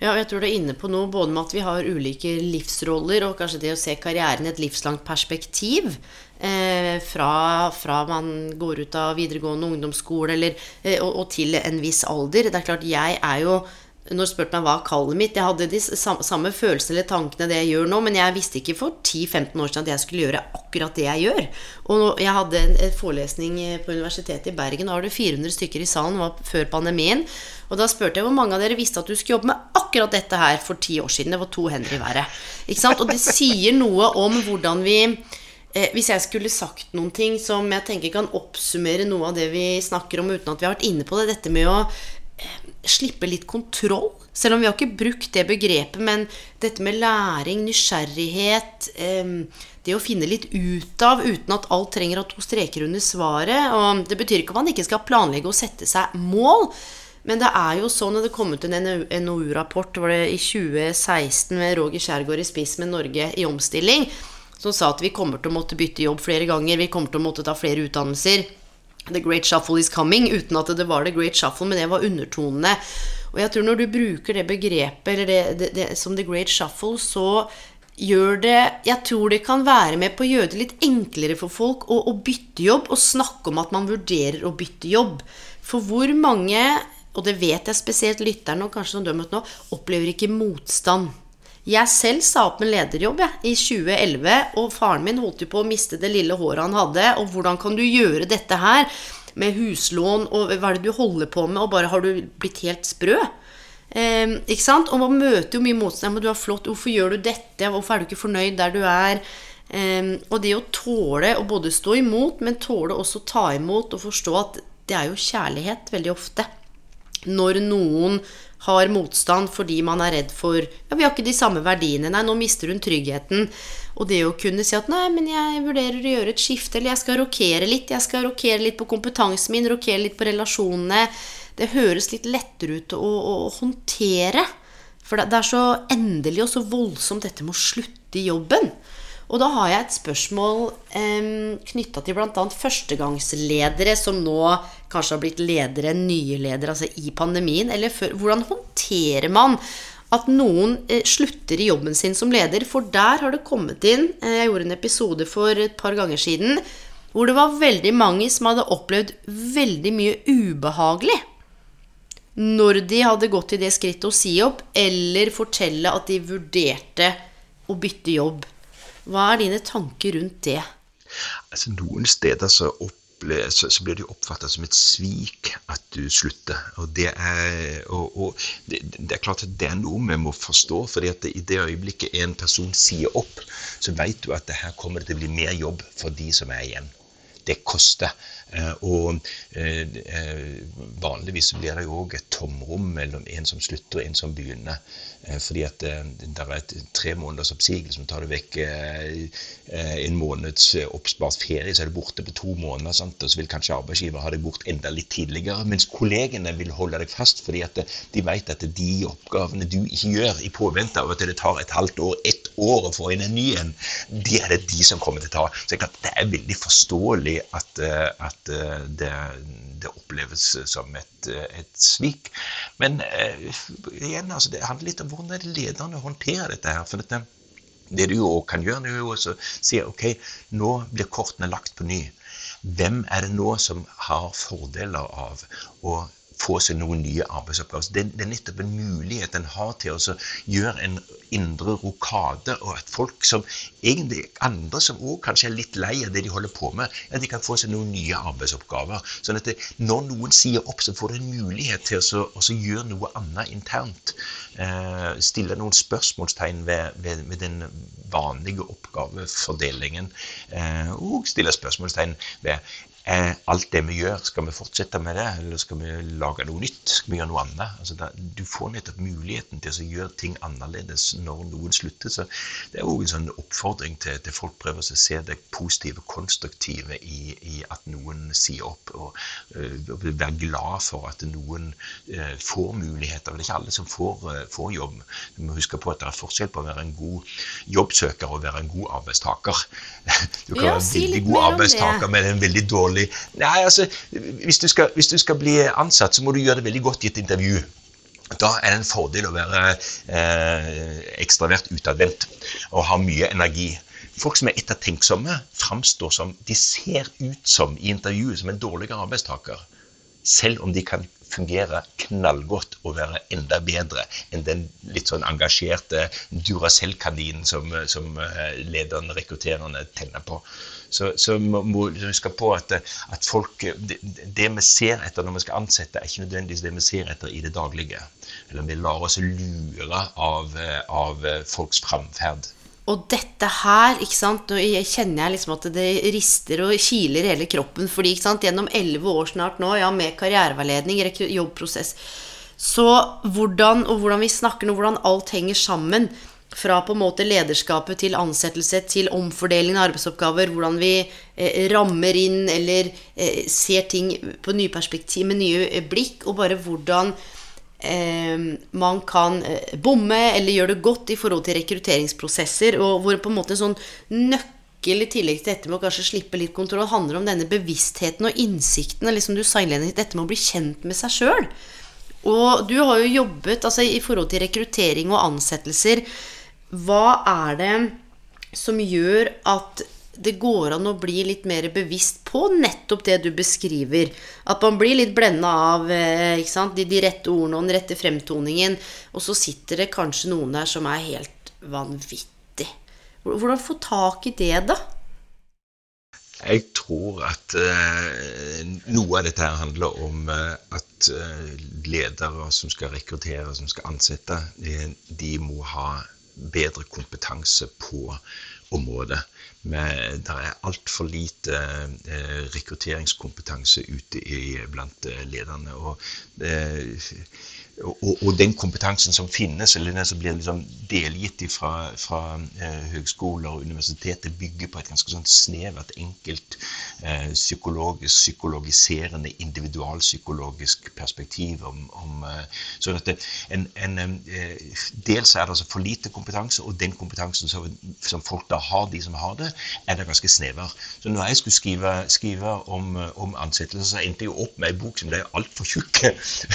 A: Ja, og jeg tror du er inne på noe både med at vi har ulike livsroller, og kanskje det å se karrieren i et livslangt perspektiv. Eh, fra, fra, man går ut av videregående ungdomsskole eller, eh, og, og, til en viss alder. Det er klart, jeg er jo når spurte meg hva kallet mitt Jeg hadde de samme følelsene eller tankene det jeg gjør nå, men jeg visste ikke for 10-15 år siden at jeg skulle gjøre akkurat det jeg gjør. Og jeg hadde en forelesning på Universitetet i Bergen, da var det 400 stykker i salen, var før pandemien. Og da spurte jeg hvor mange av dere visste at du skulle jobbe med akkurat dette her for ti år siden. Det var to hender i været. Ikke sant? Og det sier noe om hvordan vi eh, Hvis jeg skulle sagt noen ting som jeg tenker kan oppsummere noe av det vi snakker om uten at vi har vært inne på det, dette med å slippe litt kontroll. Selv om vi har ikke brukt det begrepet, men dette med læring, nysgjerrighet Det å finne litt ut av uten at alt trenger å ha to streker under svaret. Og det betyr ikke at man ikke skal planlegge og sette seg mål. Men det er jo sånn at det kom ut en NOU-rapport i 2016 med Roger Skjærgård i spiss med Norge i omstilling, som sa at vi kommer til å måtte bytte jobb flere ganger, vi kommer til å måtte ta flere utdannelser. The Great Shuffle is coming, uten at det var The Great Shuffle, men det var undertonene. Og jeg tror når du bruker det begrepet eller det, det, det, som The Great Shuffle, så gjør det Jeg tror det kan være med på å gjøre det litt enklere for folk å, å bytte jobb og snakke om at man vurderer å bytte jobb. For hvor mange, og det vet jeg spesielt lytterne og kanskje som dømmet nå, opplever ikke motstand jeg selv sa opp med lederjobb jeg, i 2011, og faren min holdt jo på å miste det lille håret han hadde. Og hvordan kan du gjøre dette her med huslån, og hva er det du holder på med, og bare har du blitt helt sprø? Eh, ikke sant? Og man møter jo mye motstand. Men du er flott, hvorfor gjør du dette? Hvorfor er du ikke fornøyd der du er? Eh, og det å tåle å både stå imot, men tåle også ta imot og forstå at det er jo kjærlighet veldig ofte. Når noen har motstand fordi man er redd for Ja, vi har ikke de samme verdiene. Nei, nå mister hun tryggheten. Og det å kunne si at nei, men jeg vurderer å gjøre et skifte, eller jeg skal rokere litt. Jeg skal rokere litt på kompetansen min, rokere litt på relasjonene. Det høres litt lettere ut å, å, å håndtere. For det, det er så endelig og så voldsomt dette med å slutte i jobben. Og da har jeg et spørsmål eh, knytta til bl.a. førstegangsledere som nå kanskje har blitt ledere, nye ledere, altså i pandemien. Eller før. Hvordan håndterer man at noen eh, slutter i jobben sin som leder? For der har det kommet inn eh, Jeg gjorde en episode for et par ganger siden hvor det var veldig mange som hadde opplevd veldig mye ubehagelig når de hadde gått til det skrittet å si opp, eller fortelle at de vurderte å bytte jobb. Hva er dine tanker rundt det?
B: Altså, noen steder så, opple- så, så blir det jo oppfattet som et svik at du slutter. Og det er, og, og det, det er klart at det er noe vi må forstå. at i det øyeblikket en person sier opp, så vet du at det her kommer det til å bli mer jobb for de som er igjen. Det koster. Eh, Og eh, eh, vanligvis blir det jo òg et tomrom mellom en som slutter og en som begynner. Fordi at det er et tre måneders oppsigelse tar det vekk en måneds oppspart ferie, så er du borte på to måneder. Sant? Og så vil kanskje arbeidsgiver ha deg bort enda litt tidligere. Mens kollegene vil holde deg fast fordi at de vet at de oppgavene du ikke gjør i påvente av at det tar et halvt år, ett år å få inn en ny en, de er det de som kommer til å ta. Så det er det veldig forståelig at, eh, eh, det, det oppleves som et, eh, et svik. Men eh, igjen, altså, det handler litt om hvordan er lederne håndterer dette her. for dette det du jo kan gjøre, er å si ok, nå blir kortene lagt på ny. Hvem er det nå som har fordeler av å få seg noen nye arbeidsoppgaver? Det, det er nettopp en mulighet en har til å gjøre en indre rokade, og at folk som egentlig andre som òg kanskje er litt lei av det de holder på med, at de kan få seg noen nye arbeidsoppgaver. Sånn at det, når noen sier opp, så får du en mulighet til å gjøre noe annet internt. Eh, stille noen spørsmålstegn ved, ved, ved den vanlige oppgavefordelingen. Eh, og stille spørsmålstegn ved eh, alt det vi gjør, skal vi fortsette med det, eller skal vi lage noe nytt? Skal vi gjøre noe annet? Altså, da, du får nettopp muligheten til å gjøre ting annerledes når noen slutter. Så det er òg en sånn oppfordring til, til folk prøver å se det positive, konstruktive i, i at noen sier opp, og eh, og være glad for at noen uh, får muligheter. Det er ikke alle som får, uh, får jobb. Du må huske på at det er forskjell på å være en god jobbsøker og være en god arbeidstaker. Du kan
A: Ja,
B: være en veldig
A: si
B: god arbeidstaker, men en veldig dårlig Nei, altså, hvis du, skal, hvis du skal bli ansatt, så må du gjøre det veldig godt i et intervju. Da er det en fordel å være eh, ekstravert utadvendt og ha mye energi. Folk som er ettertenksomme, framstår som De ser ut som i intervjuet som en dårligere arbeidstaker. Selv om de kan fungere knallgodt og være enda bedre enn den litt sånn engasjerte Duracell-kaninen som, som eh, lederen, rekruttererne, tenner på. Så, så må vi huske på at, at folk, det, det vi ser etter når vi skal ansette, er ikke nødvendigvis det vi ser etter i det daglige. Eller vi lar oss lure av, eh, av eh, folks framferd.
A: Og dette her, ikke sant, nå kjenner jeg liksom at det rister og kiler i hele kroppen. Fordi ikke sant, gjennom elleve år snart nå, ja, med karriereveiledning, jobbprosess, så hvordan, og hvordan vi snakker nå, hvordan alt henger sammen, fra på en måte lederskapet til ansettelse, til omfordeling av arbeidsoppgaver, hvordan vi eh, rammer inn eller eh, ser ting på nye perspektiv, med nye blikk, og bare hvordan man kan eh, bomme eller gjøre det godt i forhold til rekrutteringsprosesser, og hvor på en måte en sånn nøkkel i tillegg til dette med å kanskje slippe litt kontroll, handler om denne bevisstheten og innsikten, liksom som du sa dette med å bli kjent med seg sjøl. Og du har jo jobbet altså i forhold til rekruttering og ansettelser. Hva er det som gjør at det går an å bli litt mer bevisst på nettopp det du beskriver? At man blir litt blenda av eh, sant? De, de rette ordene og den rette fremtoningen, og så sitter det kanskje noen der som er helt vanvittig. Hvordan få tak i det, da?
B: Jeg tror at eh, noe av dette handler om eh, at eh, ledere som skal rekruttere, som skal ansette, de, de må ha bedre kompetanse på området. Med Det er altfor lite eh, rekrutteringskompetanse ute i, blant eh, lederne. og eh, og, og, den kompetansen som finnes, eller den som blir liksom delgitt fra, fra eh, høgskoler og universiteter, bygger på et ganske sånn snevert, enkelt eh, psykologisk, psykologiserende, individualpsykologisk perspektiv. Om, om eh, sånn at det, en, en, eh, Dels er det altså for lite kompetanse, og den kompetansen som, som, folk da har, de som har det, er det ganske snever. Så når jeg skulle skrive, skrive om, om ansettelser, så endte jeg opp med ei bok som ble altfor tjukk.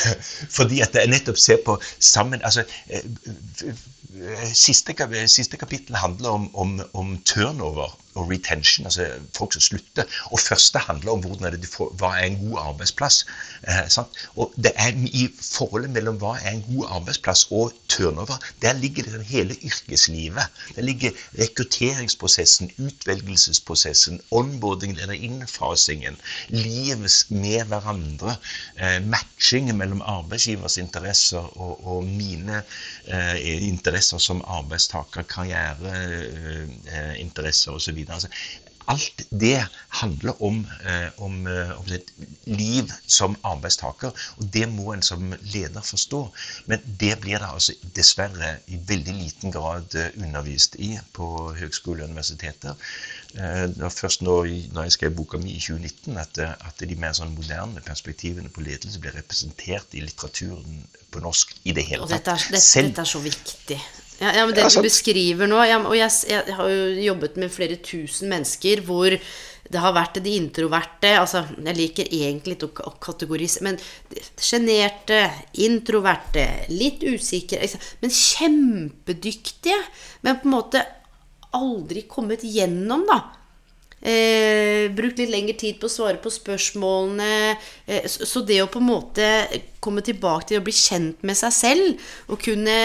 B: fordi at det er nettopp se på sammen altså, eh, Siste, siste kapittel handler om, om, om turnover og retention, altså folk som slutter. Og første handler om hvordan er det får, hva er en god arbeidsplass. Eh, og det er I forholdet mellom hva er en god arbeidsplass og turnover, der ligger det hele yrkeslivet. Der ligger rekrutteringsprosessen, utvelgelsesprosessen, onboarding eller innfasingen, livet med hverandre, eh, matchingen mellom arbeidsgivers interesser og, og mine eh, interesser som arbeidstaker, karriereinteresser eh, osv. Altså, alt det handler om, eh, om, eh, om, liv som arbeidstaker, og det må en som leder forstå. Men det blir det altså dessverre i veldig liten grad eh, undervist i på høgskoler og universiteter. Det var først nå når jeg skrev boka mi i 2019 at, at de mer sånn moderne perspektivene på ledelse ble representert i litteraturen på norsk i det hele
A: tatt. Dette er, dette, dette er så viktig. Ja, ja, men Det du beskriver nå ja, Og jeg, jeg, har jo jobbet med flere tusen mennesker hvor det har vært de introverte altså Jeg liker egentlig ikke å kategorisere, men sjenerte, introverte, litt usikre Men kjempedyktige. Men på en måte aldri kommet gjennom, da. Eh, brukt litt lengre tid på å svare på spørsmålene. Eh, så det å på en måte komme tilbake til å bli kjent med seg selv og kunne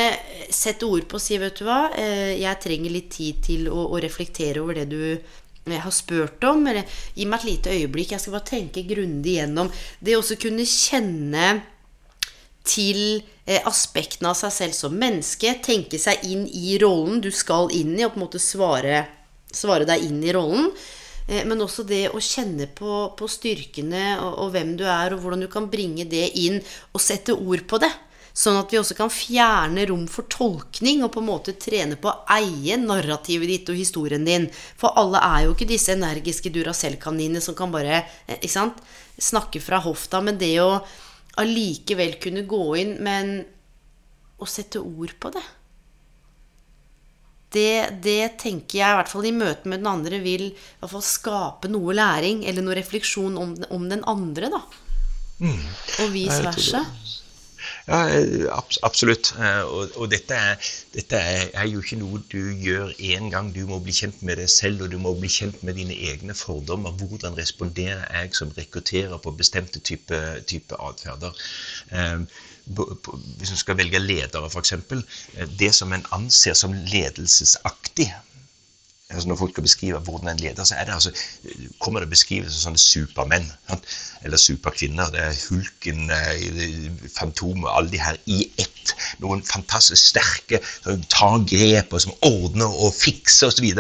A: sette ord på og si vet du hva, eh, jeg trenger litt tid til å, å reflektere over det du eh, har spurt om. Eller gi meg et lite øyeblikk. Jeg skal bare tenke grundig gjennom. Det å også kunne kjenne til eh, aspektene av seg selv som menneske. Tenke seg inn i rollen du skal inn i, og på en måte svare, svare deg inn i rollen. Eh, men også det å kjenne på, på styrkene og, og, hvem du er, og hvordan du kan bringe det inn og sette ord på det. Sånn at vi også kan fjerne rom for tolkning og på en måte trene på å eie narrativet ditt og historien din. For alle er jo ikke disse energiske Duracell-kaninene som kan bare eh, sant, snakke fra hofta. Men det å allikevel kunne gå inn, men å sette ord på det det, det, tenker jeg, i hvert fall i møte med den andre, vil i hvert fall skape noe læring eller noe refleksjon om, om den andre. da. Mm. Og vice versa.
B: Ja, absolutt. Eh, og, og dette, er, dette er, jo ikke noe du gjør én gang. Du må bli kjent med deg selv, og du må bli kjent med dine egne fordommer. Hvordan responderer jeg som rekrutterer på bestemte typer type atferder? Um, hvis man skal velge ledere, f.eks. Eh, det som en anser som ledelsesaktig altså Når folk skal beskrive hvordan en leder, så det altså, kommer det beskrivelser som supermenn. Eller superkvinner. Det er Hulken, eh, Fantomet, alle de her i ett. Noen fantastisk sterke som tar grep, og som ordner og fikser osv.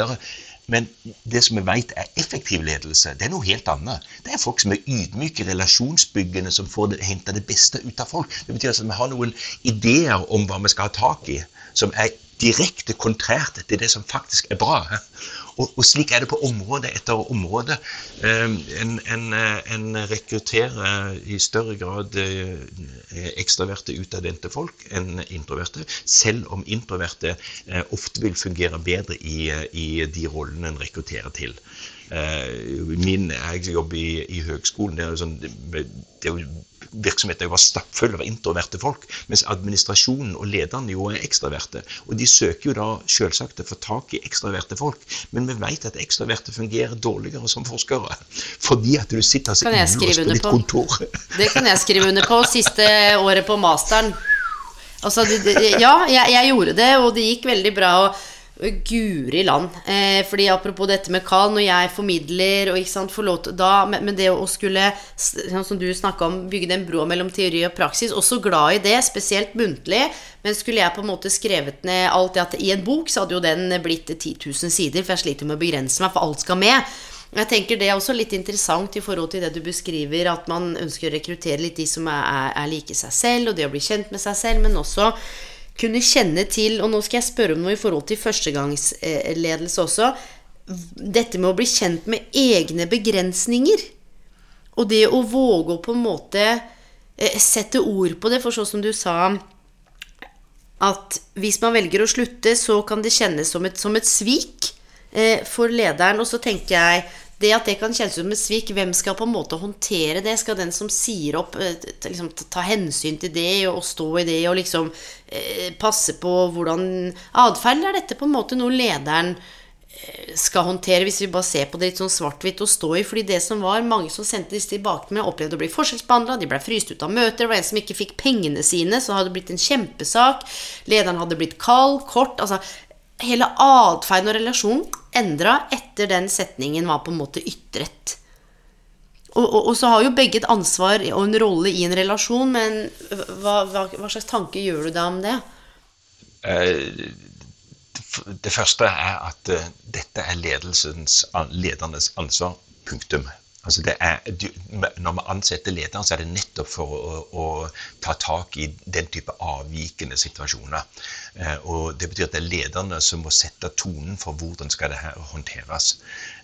B: Men det som vi vet er effektiv ledelse, det er noe helt annet. Det er folk som er ydmyke, relasjonsbyggende, som får det, henter det beste ut av folk. Det betyr altså at vi har noen ideer om hva vi skal ha tak i, som er direkte kontrært til det som faktisk er bra. Og, og, slik er det på område etter område. Ehm, en, en, en rekrutterer i større grad eh, ekstraverte, utadvendte folk enn introverte, selv om introverte eh, ofte vil fungere bedre i, i de rollene en rekrutterer til. Eh, min, jobber i, i høgskolen. Det er jo sånn, det er jo virksomheter var av introverte folk, mens administrasjonen og lederne jo er ekstraverte. Og de søker jo da selvsagt å få tak i ekstraverte folk, men vi vet at ekstraverte fungerer dårligere som forskere. Fordi at du sitter så innlåst på ditt kontor.
A: Det kan jeg skrive under på. Siste året på masteren. Altså, ja, jeg, jeg, gjorde det, og det gikk veldig bra. Og Guri land. Eh, fordi apropos dette med Carl, når jeg formidler og ikke sant, får lov til da, men, det å skulle, sånn som du om, bygge den broa mellom teori og praksis, også glad i det, spesielt muntlig. Men skulle jeg på en måte skrevet ned alt det at i en bok, så hadde jo den blitt 10 000 sider, for jeg sliter med å begrense meg, for alt skal med. Jeg tenker Det er også litt interessant i forhold til det du beskriver, at man ønsker å rekruttere litt de som er, er, er like seg selv, og det å bli kjent med seg selv, men også kunne kjenne til Og nå skal jeg spørre om noe i forhold til førstegangsledelse også. Dette med å bli kjent med egne begrensninger. Og det å våge å på en måte eh, sette ord på det, for sånn som du sa at hvis man velger å slutte, så kan det kjennes som et, som et svik eh, for lederen. Og så tenker jeg det at det kan kjennes som et svik, hvem skal på en måte håndtere det? Skal den som sier opp, eh, liksom, ta hensyn til det og stå i det og liksom eh, passe på hvordan atferd? Er dette på en måte noe lederen eh, skal håndtere, hvis vi bare ser på det litt sånn svart-hvitt og stå i? Fordi det som var, mange som sendte disse tilbake med, opplevde å bli forskjellsbehandla, de ble fryst ut av møter, det var en som ikke fikk pengene sine, så hadde det blitt en kjempesak, lederen hadde blitt kald, kort altså hele atferden og relasjonen endra etter den setningen var på en måte ytret. Og, og, og, så har jo begge et ansvar og en rolle i en relasjon, men hva, hva, hva slags tanke gjør du deg om det?
B: Eh, det første er at uh, dette er ledernes ansvar. Punktum. Altså er, når man ansetter lederen, så er det nettopp for å, å, ta tak i den type avvikende situasjoner. Eh, og Det betyr at det er lederne som må sette tonen for hvordan skal det her håndteres.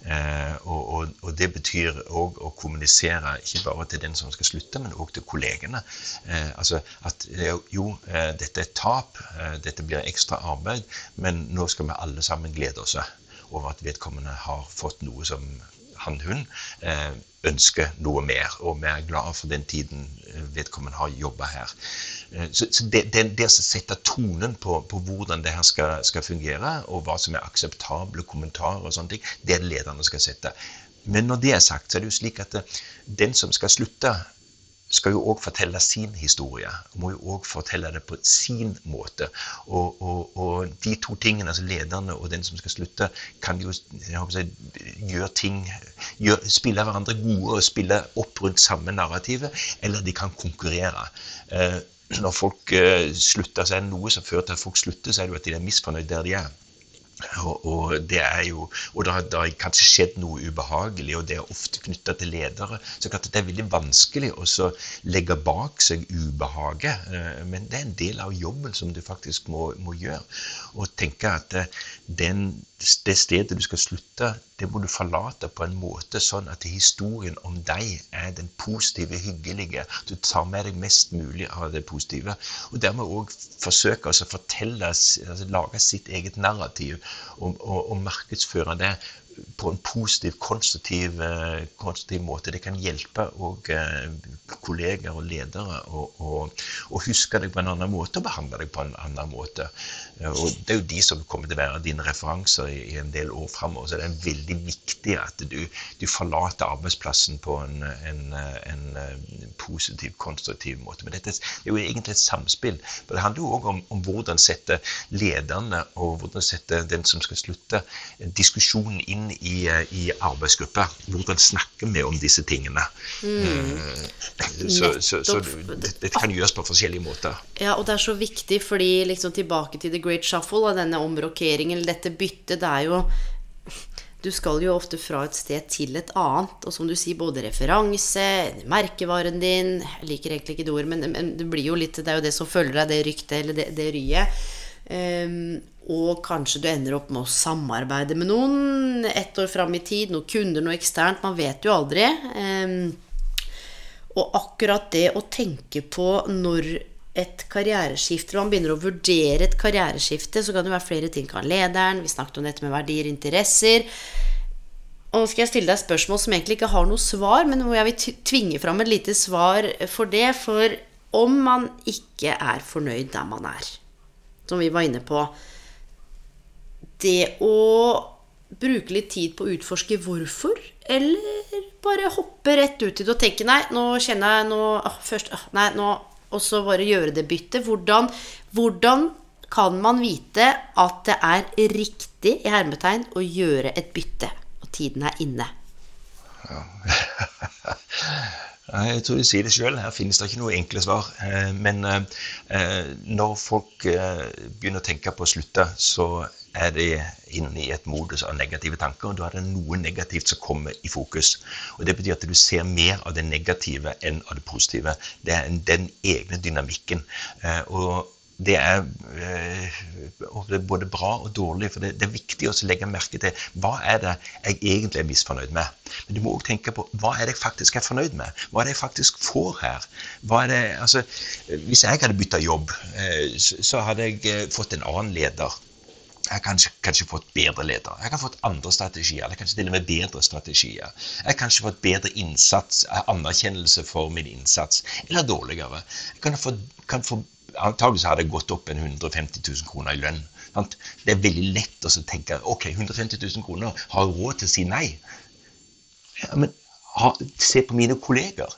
B: Eh, og, og, og, Det betyr òg å kommunisere ikke bare til den som skal slutte, men òg til kollegene. Eh, altså at jo, dette er tap, dette blir ekstra arbeid, men nå skal vi alle sammen glede oss over at vedkommende har fått noe som han-hun eh, ønsker noe mer, og vi er glad for den tiden eh, vedkommende har jobba her. Eh, så, det, det, det, å sette tonen på, på hvordan det her skal, skal, fungere, og hva som er akseptable kommentarer, og sånne ting, det er det lederne skal sette. Men når det er sagt, så er det jo slik at den som skal slutte, skal jo òg fortelle sin historie. Må jo òg fortelle det på sin måte. Og, og, og, de to tingene, altså lederne og den som skal slutte, kan jo si, gjøre ting gjør, Spille hverandre gode og spille opp rundt samme narrativet, eller de kan konkurrere. Eh, når folk eh, slutter, så er det noe som fører til at folk slutter, så er det jo at de er misfornøyd der de er. Og, og, det er jo, og det har, det har, kanskje skjedd noe ubehagelig, og det er ofte knytta til ledere. Så det er veldig vanskelig å legge bak seg ubehaget. Eh, men det er en del av jobben som du faktisk må, må gjøre. Og tenke at eh, den, det stedet du skal slutte, det må du forlate på en måte sånn at historien om deg er den positive, hyggelige. Du tar med deg mest mulig av det positive. Og dermed òg forsøke å fortelle, altså lage sitt eget narrativ og, og, og markedsføre det på en positiv, konstruktiv, eh, konstruktiv, måte. Det kan hjelpe og, eh, kolleger og ledere å huske deg på en annen måte og behandle deg på en annen måte. Eh, og Det er jo de som kommer til å være dine referanser i, i en del år framover. Så det er veldig viktig at du, du forlater arbeidsplassen på en, en, en, positiv, konstruktiv måte. Men dette er jo egentlig et samspill. For Det handler jo òg om, om, hvordan sette lederne og hvordan sette den som skal slutte, diskusjonen inn i, eh, i arbeidsgruppa. Hvordan snakker vi om disse tingene? Mm. Så, så, så dette kan gjøres på forskjellige måter.
A: Ja, og det er så viktig, fordi liksom tilbake til the great shuffle, og denne omrokeringen, eller dette byttet, det er jo du skal jo ofte fra et sted til et annet. Og som du sier, både referanse, merkevaren din Jeg liker egentlig ikke det ordet, men, men, det blir jo litt Det er jo det som følger deg, det ryktet eller det, det ryet. Um, og kanskje du ender opp med å samarbeide med noen ett år fram i tid. Noen kunder, noe eksternt. Man vet jo aldri. Um, og akkurat det å tenke på når et karriereskifte, man begynner å vurdere et karriereskifte, så kan det være flere ting. Kan lederen, vi snakket om dette med verdier, interesser. Og nå skal jeg stille deg spørsmål som egentlig ikke har noe svar, men hvor jeg vil tvinge fram et lite svar for det. For om man ikke er fornøyd der man er, som vi var inne på, det å bruke litt tid på å utforske hvorfor, eller bare hoppe rett ut i det og tenke Nei, nå kjenner jeg nå, først, Nei, nå Og så bare gjøre det byttet. Hvordan, hvordan kan man vite at det er riktig i hermetegn å gjøre et bytte, og tiden er inne?
B: Jeg tror du sier det sjøl. Her finnes det ikke noe enkle svar. Eh, men eh, når folk eh, begynner å tenke på å slutte, så er de inne i et modus av negative tanker. og Da er det noe negativt som kommer i fokus. Og Det betyr at du ser mer av det negative enn av det positive. Det er den egne dynamikken. Og det er, både bra og dårlig. For det, det er viktig å legge merke til hva er det jeg egentlig er misfornøyd med. Men du må òg tenke på hva er det jeg faktisk er fornøyd med? Hva er det jeg faktisk får her? Det, altså, hvis jeg hadde bytta jobb, så hadde jeg fått en annen leder. Jeg har kanskje, kanskje, fått bedre leder. Jeg har fått andre strategier. eller kanskje til og med bedre strategier. Jeg har kanskje fått bedre innsats, anerkjennelse for min innsats. Eller dårligere. Jeg kan få, kan få Antakeligvis hadde jeg gått opp en 150 000 kroner i lønn. Sant? Det er veldig lett å tenke ok, 150 000 kroner, har jeg råd til å si nei? Ja, men ha, se på mine kolleger.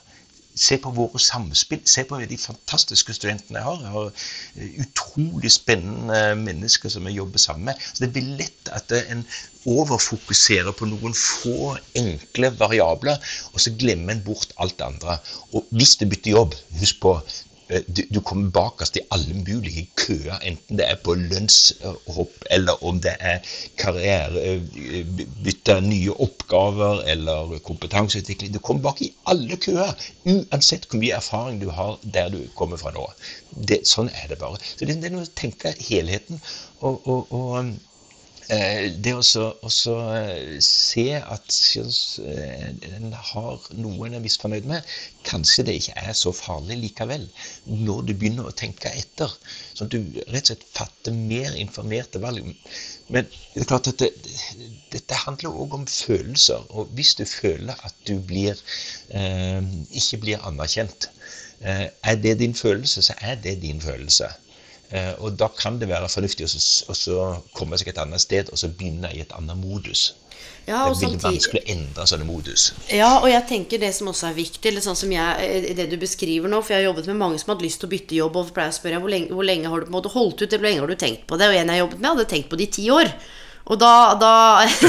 B: Se på våre samspill. Se på de fantastiske studentene jeg har. Jeg har eh, utrolig spennende mennesker som jeg jobber sammen med. Så Det blir lett at en overfokuserer på noen få enkle variabler, og så glemmer en bort alt det andre. Og hvis du bytter jobb, husk på Eh, du, du kommer bakerst i alle mulige køer, enten det er på lønnshopp, eller om det er karriere, eh, bytte nye oppgaver eller kompetanseutvikling. Du kommer bak i alle køer, uansett hvor mye erfaring du har der du kommer fra nå. Det, sånn er det bare. Så det, det er noe å tenke helheten. og, og, og Eh, det å eh, se at eh, en har noe en er misfornøyd med, kanskje det ikke er så farlig likevel, når du begynner å tenke etter. Sånn at du rett og slett fatter mer informerte valg. Men det er klart at det, dette handler òg om følelser. Og hvis du føler at du blir, eh, ikke blir anerkjent, eh, er det din følelse, så er det din følelse. Eh, og da kan det være fornuftig å komme seg et annet sted og så begynne i et annet modus.
A: Ja,
B: det blir vanskelig å endre sånne modus.
A: Ja, og jeg tenker det som også er viktig, eller sånn som jeg, det du beskriver nå For jeg har jobbet med mange som hadde lyst til å bytte jobb, og pleier å spørre hvor lenge, hvor lenge har du på en måte holdt ut, eller hvor lenge har du tenkt på det? Og en jeg jobbet med, hadde tenkt på det i ti år. Og da, da,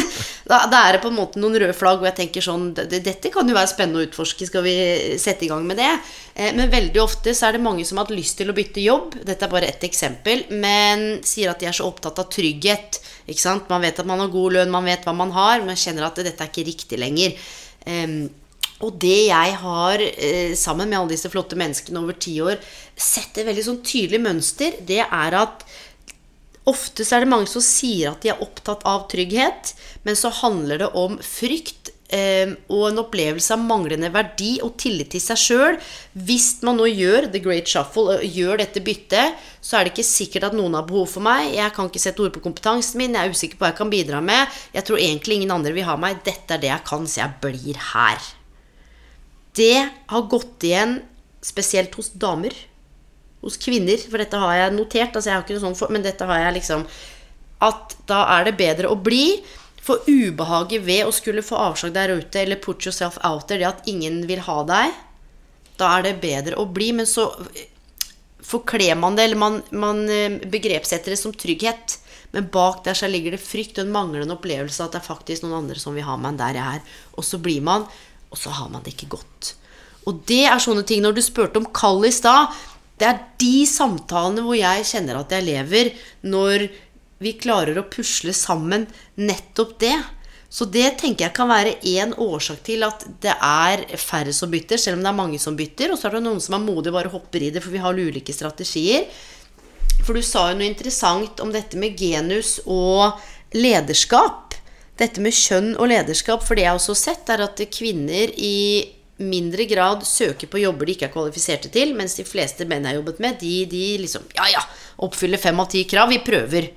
A: da, da, er det på en måte noen røde flagg hvor jeg tenker sånn Dette kan jo være spennende å utforske, skal vi sette i gang med det? Eh, men veldig ofte så er det mange som har hatt lyst til å bytte jobb. Dette er bare ett eksempel. Men sier at de er så opptatt av trygghet. Ikke sant? Man vet at man har god lønn, man vet hva man har, men kjenner at dette er ikke riktig lenger. og det jeg har, eh, sammen med alle disse flotte menneskene over ti år, sett et veldig sånn tydelig mønster, det er at Ofte er det mange som sier at de er opptatt av trygghet, men så handler det om frykt eh, og en opplevelse av manglende verdi og tillit til seg sjøl. Hvis man nå gjør the great shuffle, gjør dette byttet, så er det ikke sikkert at noen har behov for meg. Jeg kan ikke sette ord på kompetansen min, jeg er usikker på hva jeg kan bidra med. Jeg tror egentlig ingen andre vil ha meg. Dette er det jeg kan, så jeg blir her. Det har gått igjen spesielt hos damer hos kvinner, for dette har jeg notert, altså jeg har ikke noe sånt for, men dette har jeg liksom At da er det bedre å bli. For ubehaget ved å skulle få avslag der ute, eller put yourself out there, det at ingen vil ha deg, da er det bedre å bli. Men så forkler man det, eller man, man eh, begrepssetter det som trygghet. Men bak der så ligger det frykt og en manglende opplevelse at det er faktisk noen andre som vil ha meg der jeg er. Og så blir man, og så har man det ikke godt. Og det er sånne ting Når du spurte om kall i stad, det er de samtalene hvor jeg kjenner at jeg lever, når vi klarer å pusle sammen nettopp det. Så det tenker jeg kan være én årsak til at det er færre som bytter, selv om det er mange som bytter. Og så er det noen som er modige og bare hopper i det, for vi har ulike strategier. For du sa jo noe interessant om dette med genus og lederskap. Dette med kjønn og lederskap. For det jeg også har sett, er at kvinner i mindre grad søker på jobber de ikke er kvalifiserte til, mens de fleste menn jeg har jobbet med, de, de liksom Ja, ja, oppfyller fem av ti krav. Vi prøver.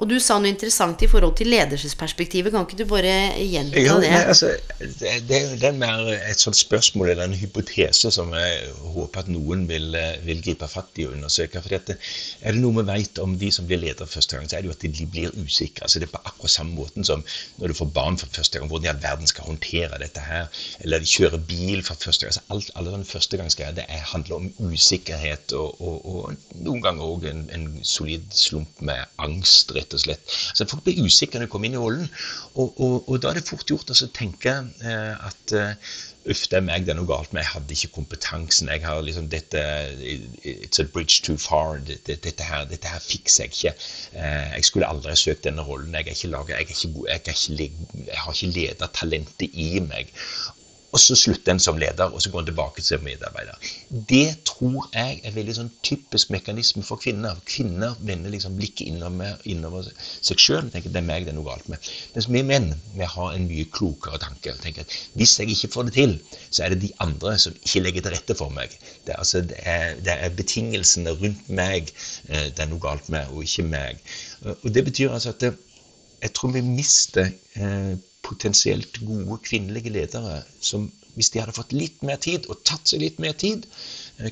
A: Og du sa noe interessant i forhold til ledelsesperspektivet. Kan ikke du bare gjenta
B: Jo,
A: det?
B: nei, altså, det, det, det er mer et sånt spørsmål eller en hypotese som jeg håper at noen vil, eh, vil gripe fatt i og undersøke. For dette, er det noe vi vet om de som blir ledere første gang, så er det jo at de blir usikre. Altså, det er på akkurat samme måten som når du får barn for første gang. Hvordan i all verden skal håndtere dette her. Eller de kjører bil for første gang. Altså, alt, alle sånne førstegangsgreier det er, handler om usikkerhet og, og, og noen ganger òg en, en solid slump med angst, rett og slett. Så folk blir usikre når de kommer inn i rollen. Og, og, og da er det fort gjort å tenke eh, at eh, Uff, det er meg det er noe galt med. Jeg hadde ikke kompetansen. jeg har liksom dette, It's a bridge too far. Dette, dette, her, dette her fikser jeg ikke. Eh, jeg skulle aldri søkt denne rollen. Jeg har ikke ledertalentet i meg og så slutter en som leder, og så går en tilbake til medarbeider. Det tror jeg er veldig sånn typisk mekanisme for kvinner. Kvinner vender liksom blikket innover, innover seg sjøl og tenker det er meg det er noe galt med. Mens vi menn vi har en mye klokere tanke. og tenker at Hvis jeg ikke får det til, så er det de andre som ikke legger til rette for meg. Det er, altså, det er, det er betingelsene rundt meg det er noe galt med, og ikke meg. Og Det betyr altså at det, jeg tror vi mister eh, potensielt gode kvinnelige ledere som hvis de hadde fått litt mer tid og tatt seg litt mer tid,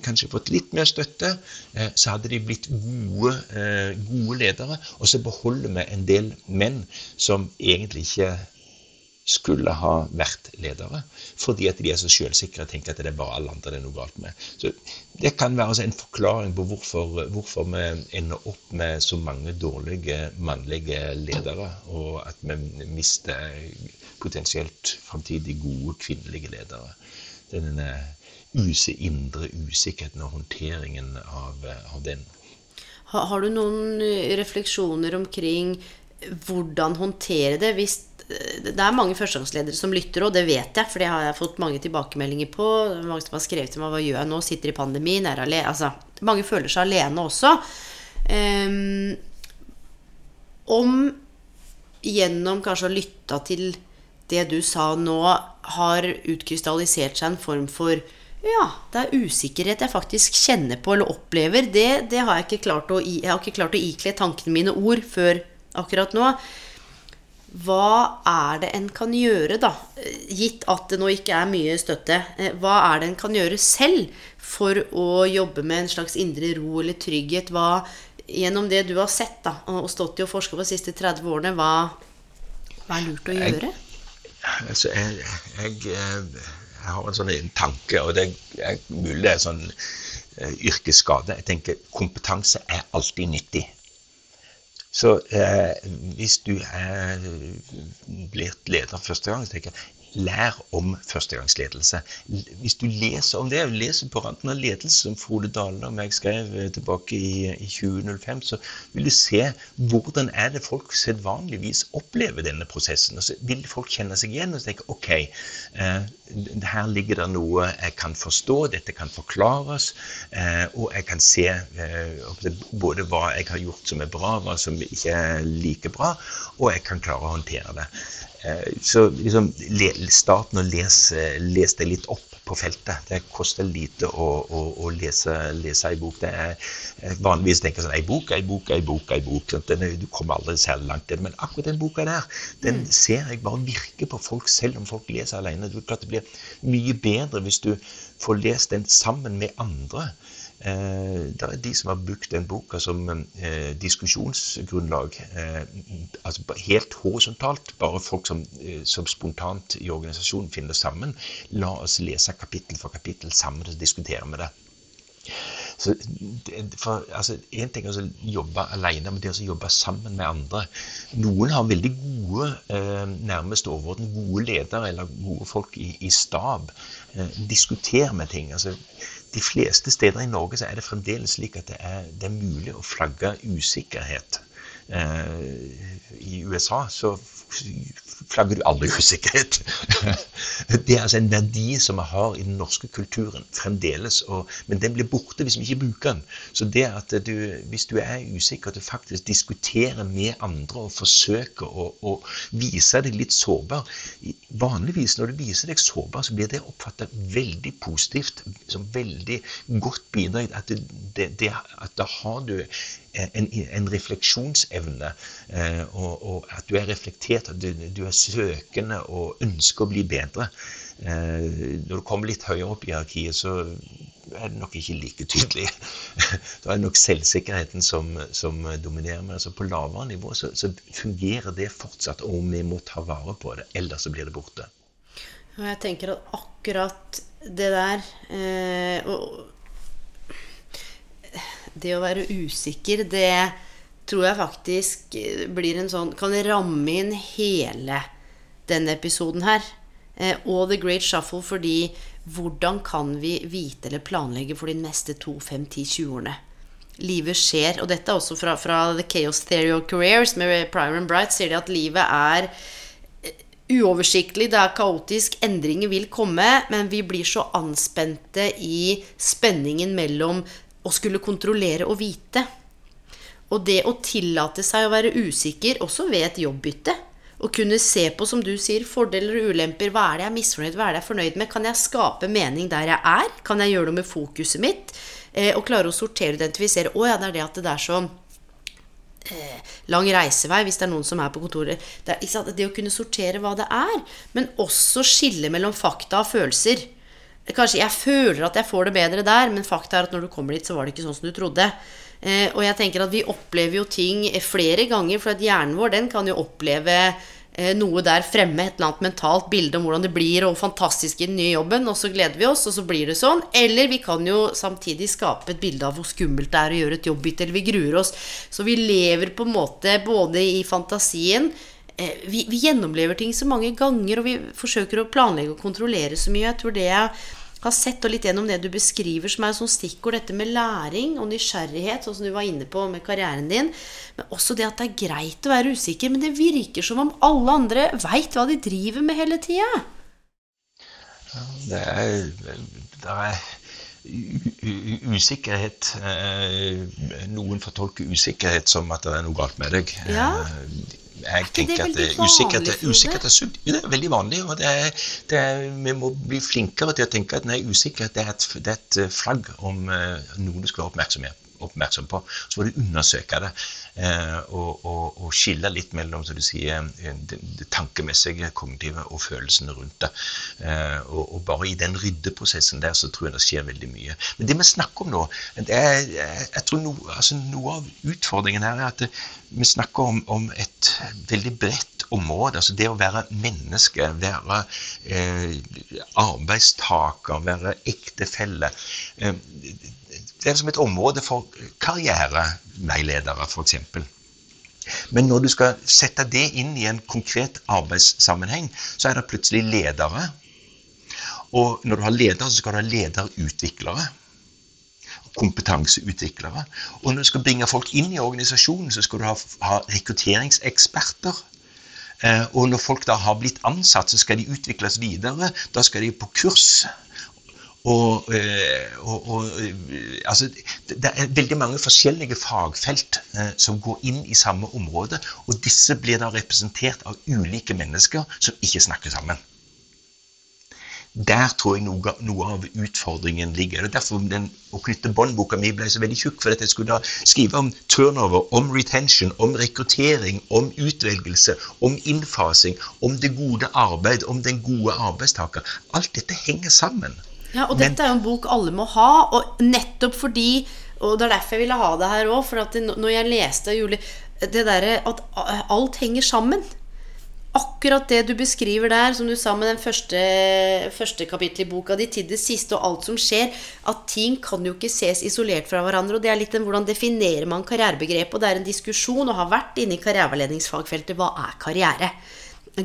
B: kanskje fått litt mer støtte, så hadde de blitt gode, gode ledere. Og så beholder vi en del menn som egentlig ikke skulle ha vært ledere, fordi at de er så selvsikre og tenker at det er bare alle andre det er noe galt med. Så Det kan være en forklaring på hvorfor, hvorfor, vi ender opp med så mange dårlige mannlige ledere, og at vi mister potensielt framtidig gode kvinnelige ledere. Denne indre usikkerheten og håndteringen av, av den.
A: Har, har du noen refleksjoner omkring hvordan håndtere det hvis det er mange førstegangsledere som lytter, og det vet jeg, for det har jeg fått mange tilbakemeldinger på. Mange som har skrevet til meg 'Hva gjør jeg nå? Sitter i pandemien? Er alene?' Altså, mange føler seg alene også. Um, om gjennom kanskje å lytte til det du sa nå, har utkrystallisert seg en form for ja, det er usikkerhet jeg faktisk kjenner på eller opplever. Det, det har jeg ikke klart å, ikke klart å ikle tankene mine ord før akkurat nå. Hva er det en kan gjøre, da? Gitt at det nå ikke er mye støtte. Hva er det en kan gjøre selv for å jobbe med en slags indre ro eller trygghet? Hva, gjennom det du har sett da, og stått i og forska på de siste 30 årene, hva, hva er lurt å gjøre?
B: Jeg, altså, jeg, jeg, jeg har en sånn tanke, og det er mulig det er sånn yrkesskade. Jeg tenker kompetanse er alltid nyttig. Så eh, hvis du er blitt leder første gang, så tenker jeg lær om førstegangsledelse. Hvis du leser om det, leser på randen av ledelse, som Frode Dale og meg skrev tilbake i, i 2005, så vil du se hvordan er det folk sedvanligvis opplever denne prosessen. Og så vil folk kjenne seg igjen og tenke ok, eh, her ligger det noe jeg kan forstå, dette kan forklares, eh, og jeg kan se eh, både hva jeg har gjort som er bra, hva som ikke er like bra, og jeg kan klare å håndtere det. Så liksom, starten å lese, les deg litt opp på feltet. Det koster lite å, å, å lese, lese ei bok. Det er vanligvis tenker sånn Ei bok, ei bok, ei bok. ei bok. Den, du kommer aldri særlig langt. Men akkurat den boka der, den ser jeg bare virke på folk, selv om folk leser alene. Det, det blir mye bedre hvis du får lest den sammen med andre. Eh, det er de som har brukt den boka som eh, diskusjonsgrunnlag. Eh, altså helt horisontalt. Bare folk som, som, spontant i organisasjonen finner sammen. La oss lese kapittel for kapittel sammen og diskutere med det. Så for, altså, En ting er å jobbe alene, men det å jobbe sammen med andre. Noen har veldig gode, eh, nærmest overordnet gode ledere eller gode folk i, i stab. Eh, diskuter med ting. altså de fleste steder i Norge så er det fremdeles slik at det er, det er mulig å flagge usikkerhet. Eh, I USA så flagger du aldri usikkerhet. Det er altså en verdi som vi har i den norske kulturen fremdeles, og, men den blir borte hvis vi ikke bruker den. Så det at du, hvis du er usikker, at du faktisk diskuterer med andre og forsøker å, å vise deg litt sårbar Vanligvis når du viser deg sårbar, så blir det oppfattet veldig positivt, som veldig godt bidrag. At, det, det, at da har du en, en refleksjonsevne, eh, og, og, at du er reflektert, at du, du, er søkende og ønsker å bli bedre. Eh, når du kommer litt høyere opp i hierarkiet, så er det nok ikke like tydelig. Da er det nok selvsikkerheten som, som dominerer. Men altså på lavere nivå så, så, fungerer det fortsatt, og vi må ta vare på det. Ellers så blir det borte.
A: Og jeg tenker at akkurat det der eh, og, Det å være usikker, det tror jeg faktisk blir en sånn Kan ramme inn hele denne episoden her. Eh, og The Great Shuffle fordi hvordan kan vi vite eller planlegge for de neste to, fem, ti, 20 årene? Livet skjer, og dette er også fra, fra The Chaos Theory of Careers med Prior and Bright, sier de at livet er eh, uoversiktlig, det er kaotisk, endringer vil komme, men vi blir så anspente i spenningen mellom å skulle kontrollere og vite. Og det å tillate seg å være usikker også ved et jobbbytte å kunne se på, som du sier, fordeler og ulemper. Hva er det jeg er misfornøyd Hva er det jeg er fornøyd med? Kan jeg skape mening der jeg er? Kan jeg gjøre noe med fokuset mitt? Eh, og klare å sortere og identifisere. Å ja, det er det at det er så eh, lang reisevei hvis det er noen som er på kontoret. Det, er, det å kunne sortere hva det er, men også skille mellom fakta og følelser. Kanskje jeg føler at jeg får det bedre der, men fakta er at når du kommer dit, så var det ikke sånn som du trodde. Eh, og jeg tenker at vi opplever jo ting flere ganger, for at hjernen vår den kan jo oppleve eh, noe der fremme, et eller annet mentalt bilde om hvordan det blir, og fantastisk i den nye jobben, og så gleder vi oss, og så blir det sånn. Eller vi kan jo samtidig skape et bilde av hvor skummelt det er å gjøre et jobbbytte, eller vi gruer oss. Så vi lever på en måte både i fantasien eh, vi, vi, gjennomlever ting så mange ganger, og vi forsøker å planlegge og kontrollere så mye. Jeg tror det jeg har sett og litt gjennom det du beskriver som er sånn stikkord, dette med læring og nysgjerrighet, sånn som du var inne på med karrieren din. Men også det at det er greit å være usikker. Men det virker som om alle andre veit hva de driver med hele tida.
B: Det er, det er usikkerhet eh, Noen fortolker usikkerhet som at det er noe galt med deg.
A: Ja.
B: Eh, jeg tenker at usikkerhet, usikkerhet er sunt. Det er veldig vanlig. og det er, det er, Vi må bli flinkere til å tenke at nei, usikkerhet det er, et, det er et flagg om uh, noe du skal være oppmerksom på. Så må du undersøke det. Eh, og, og, og, skille litt mellom så du sier, eh, det, tankemessige, kognitive og følelsene rundt det. Eh, og, og, bare i den ryddeprosessen der så tror jeg det skjer veldig mye. Men det vi snakker om nå er, jeg tror no, altså Noe av utfordringen her er at det, vi snakker om, om, et veldig bredt område. altså Det å være menneske, være eh, arbeidstaker, være ektefelle. Eh, det er som et område for karriereveiledere, f.eks. Men når du skal sette det inn i en konkret arbeidssammenheng, så er det plutselig ledere. Og når du har ledere, så skal du ha lederutviklere. Kompetanseutviklere. Og når du skal bringe folk inn i organisasjonen, så skal du ha, ha rekrutteringseksperter. Eh, og når folk da har blitt ansatt, så skal de utvikles videre. Da skal de på kurs. Og, eh, og, og, eh, altså, det er veldig mange forskjellige fagfelt eh, som går inn i samme område. Og disse blir da representert av ulike mennesker som ikke snakker sammen. Der tror jeg noe, noe av utfordringen ligger. Det er derfor den knytte båndboka mi ble så veldig tjukk. For at jeg skulle da skrive om turnover, om retention, om rekruttering, om utvelgelse, om innfasing, om det gode arbeid, om den gode arbeidstaker. Alt dette henger sammen.
A: Ja, og dette er jo en bok alle må ha, og nettopp fordi Og det er derfor jeg ville ha det her òg, for at det, når jeg leste Julie Det derre at alt henger sammen. Akkurat det du beskriver der, som du sa med den første, første kapittelet i boka di, til det siste og alt som skjer, at ting kan jo ikke ses isolert fra hverandre. Og det er litt en hvordan definerer man karrierebegrepet, og det er en diskusjon, og har vært inne i karriereveiledningsfagfeltet. Hva er karriere?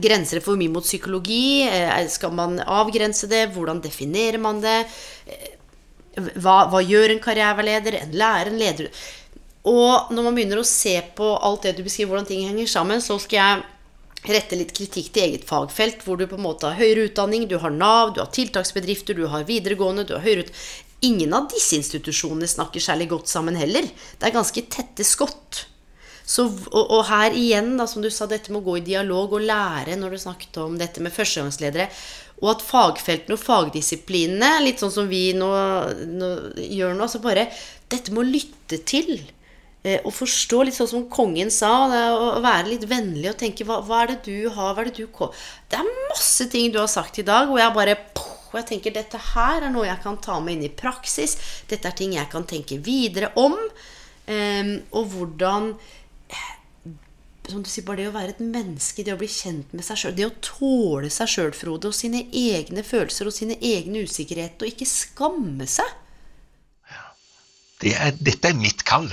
A: Grenser det for mye mot psykologi? Eh, skal man avgrense det? Hvordan definerer man det? Eh, hva, hva gjør en karriereveileder? En lærer? En leder? Og når man begynner å se på alt det du beskriver, hvordan ting henger sammen, så skal jeg rette litt kritikk til eget fagfelt, hvor du på en måte har høyere utdanning, du har Nav, du har tiltaksbedrifter, du har videregående, du har høyere ut... Ingen av disse institusjonene snakker særlig godt sammen heller. Det er ganske tette skott. Så, og, og, her igjen, da, som du sa, dette med å gå i dialog og lære når du snakket om dette med førstegangsledere. Og at fagfeltene og fagdisiplinene, litt sånn som vi nå, nå gjør nå, så bare Dette med å lytte til. eh, og forstå, litt sånn som kongen sa, å være litt vennlig og tenke hva, hva er det du har, hva er det du ko- Det er masse ting du har sagt i dag, og jeg bare og jeg tenker dette her er noe jeg kan ta med inn i praksis. Dette er ting jeg kan tenke videre om. Em, og hvordan som du sier, bare det å være et menneske, det å bli kjent med seg sjøl, det å tåle seg sjøl, Frode, og sine egne følelser og sine egne usikkerheter, og ikke skamme seg.
B: Det er, dette er mitt kall.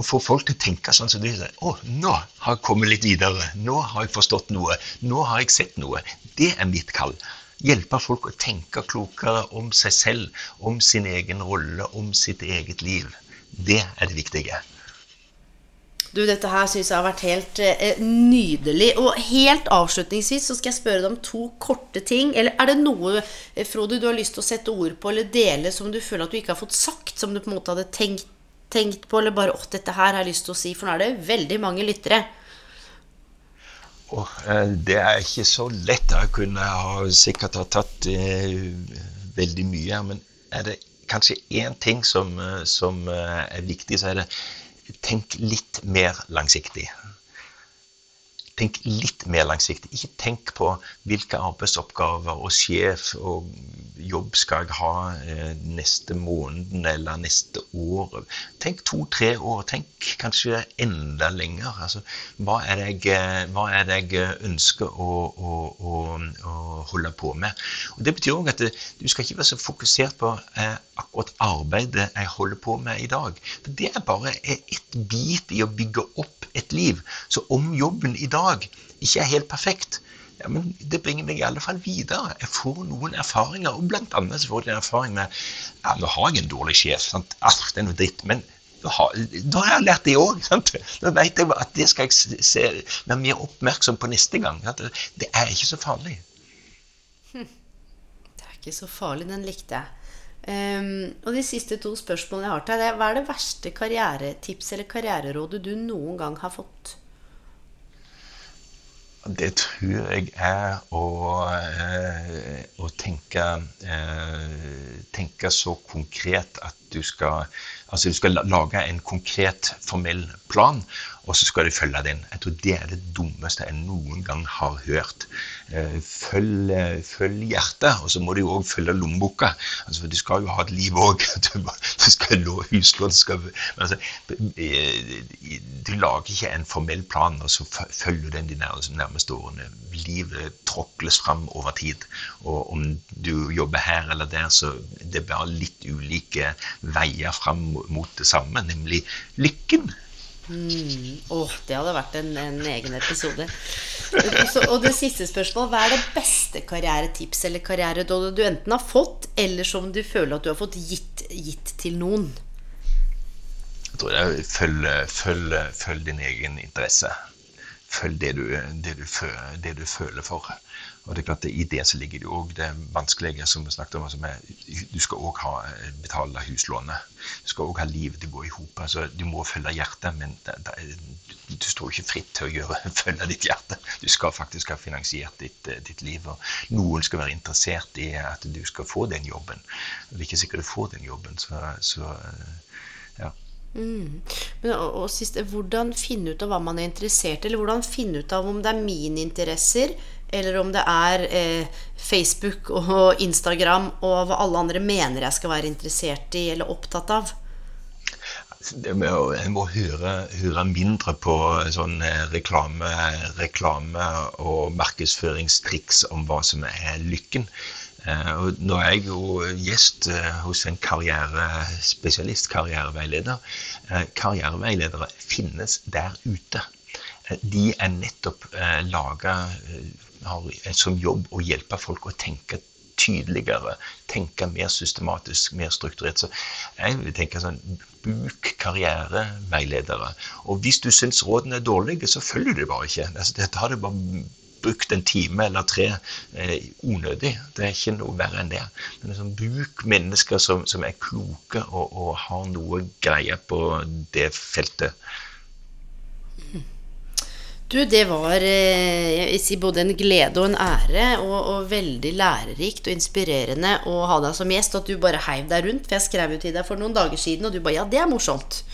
B: Å få folk til å tenke sånn som de. Å, nå har jeg kommet litt videre. Nå har jeg forstått noe. Nå har jeg sett noe. Det er mitt kall. Hjelpe folk å tenke klokere om seg selv, om sin egen rolle, om sitt eget liv. Det er det viktige.
A: Du, dette her syns jeg har vært helt eh, nydelig. Og helt avslutningsvis så skal jeg spørre deg om to korte ting. Eller er det noe, eh, Frode, du har lyst til å sette ord på eller dele som du føler at du ikke har fått sagt, som du på en måte hadde tenkt, tenkt på, eller bare 'Å, dette her har jeg lyst til å si', for nå er det veldig mange lyttere.
B: Og, eh, det er ikke så lett. Jeg kunne ha sikkert ha tatt eh, veldig mye men er det kanskje én ting som, eh, som er viktig, så er det tenk litt mer langsiktig. Tenk litt mer langsiktig. Ikke tenk på hvilke arbeidsoppgaver og sjef og jobb skal jeg ha eh, neste måneden eller neste år. Tenk to-tre år. Tenk kanskje enda lenger. Altså, hva, er det jeg, eh, hva er det jeg ønsker å, å, å, å holde på med? Og det betyr òg at du skal ikke være så fokusert på eh, akkurat arbeidet jeg holder på med i dag. For det er bare et bit i å bygge opp et liv. Så om jobben i dag ikke er helt perfekt, ja, men det bringer meg i alle fall videre. Jeg får noen erfaringer, og blant annet så får jeg en erfaring med ja, nå har jeg en dårlig sjef. sant? Ah, det er noe dritt. men da har, jeg lært det òg. Da vet jeg at det skal jeg se, være mer oppmerksom på neste gang. Sant? Det er ikke så farlig.
A: Det er ikke så farlig, den likte jeg. Um, og de siste to spørsmålene jeg har til deg, er, hva er det verste karrieretipset eller karriererådet du noen gang har fått?
B: Det tror jeg er å, eh, å tenke, eh, tenke så konkret at du skal Altså du skal lage en konkret, formell plan, og så skal du følge den. Jeg tror det er det dummeste jeg noen gang har hørt. Eh, Følg, eh, følg hjertet, og så må du jo òg følge lommeboka. Altså, du skal jo ha et liv òg. Du, du skal lå huslån skal, altså, eh, Du lager ikke en formell plan, og så følger du den de nærmeste årene. Livet tråkles fram over tid. Og om du jobber her eller der, så det er bare litt ulike veier fram mot det samme, nemlig lykken.
A: Åh, det hadde vært en, en egen episode. Og det siste spørsmålet, hva er det beste karrieretips eller karriererådet du enten har fått, eller som du føler at du har fått gitt, gitt til noen?
B: Jeg tror det er følg, følg, følg din egen interesse. Følg det du, det, du føler, det du føler for. Og det er klart I det så ligger det òg det vanskelige som vi snakket om. Som er, du skal òg betale huslånet. Du skal òg ha livet til å gå i hop. Altså, du må følge hjertet, men det, det, du står ikke fritt til å gjøre, følge ditt hjerte. Du skal faktisk ha finansiert ditt, ditt liv. Og noen skal være interessert i at du skal få den jobben. Det er ikke sikkert du får den jobben, så, så ja.
A: Men, og, og sist, hvordan finne ut av hva man er interessert i, eller hvordan finne ut av om det er mine interesser, eller om det er eh, Facebook og Instagram og hva alle andre mener jeg skal være interessert i eller opptatt av.
B: En må høre, høre mindre på sånn eh, reklame, reklame og markedsføringstriks om hva som er lykken. Eh, nå er jeg jo gjest eh, hos en karrierespesialist, karriereveileder. Eh, karriereveiledere finnes der ute. Eh, De er nettopp eh, laga som jobb å hjelpe folk å tenke tydeligere, tenke mer systematisk, mer strukturert. Så jeg vil tenke sånn Bruk karriereveiledere. Og hvis du syns rådene er dårlige, så følger du det bare ikke. Altså, dette har du bare brukt en time eller tre eh, unødig. Det er ikke noe verre enn det. Men liksom, bruk mennesker som, som er kloke og, og har noe greie på det feltet.
A: Du, det var eh, si, både en glede og en ære, og, og veldig lærerikt og inspirerende å ha deg som gjest. At du bare heiv deg rundt. For jeg skrev jo til deg for noen dager siden, og du bare Ja, det er morsomt.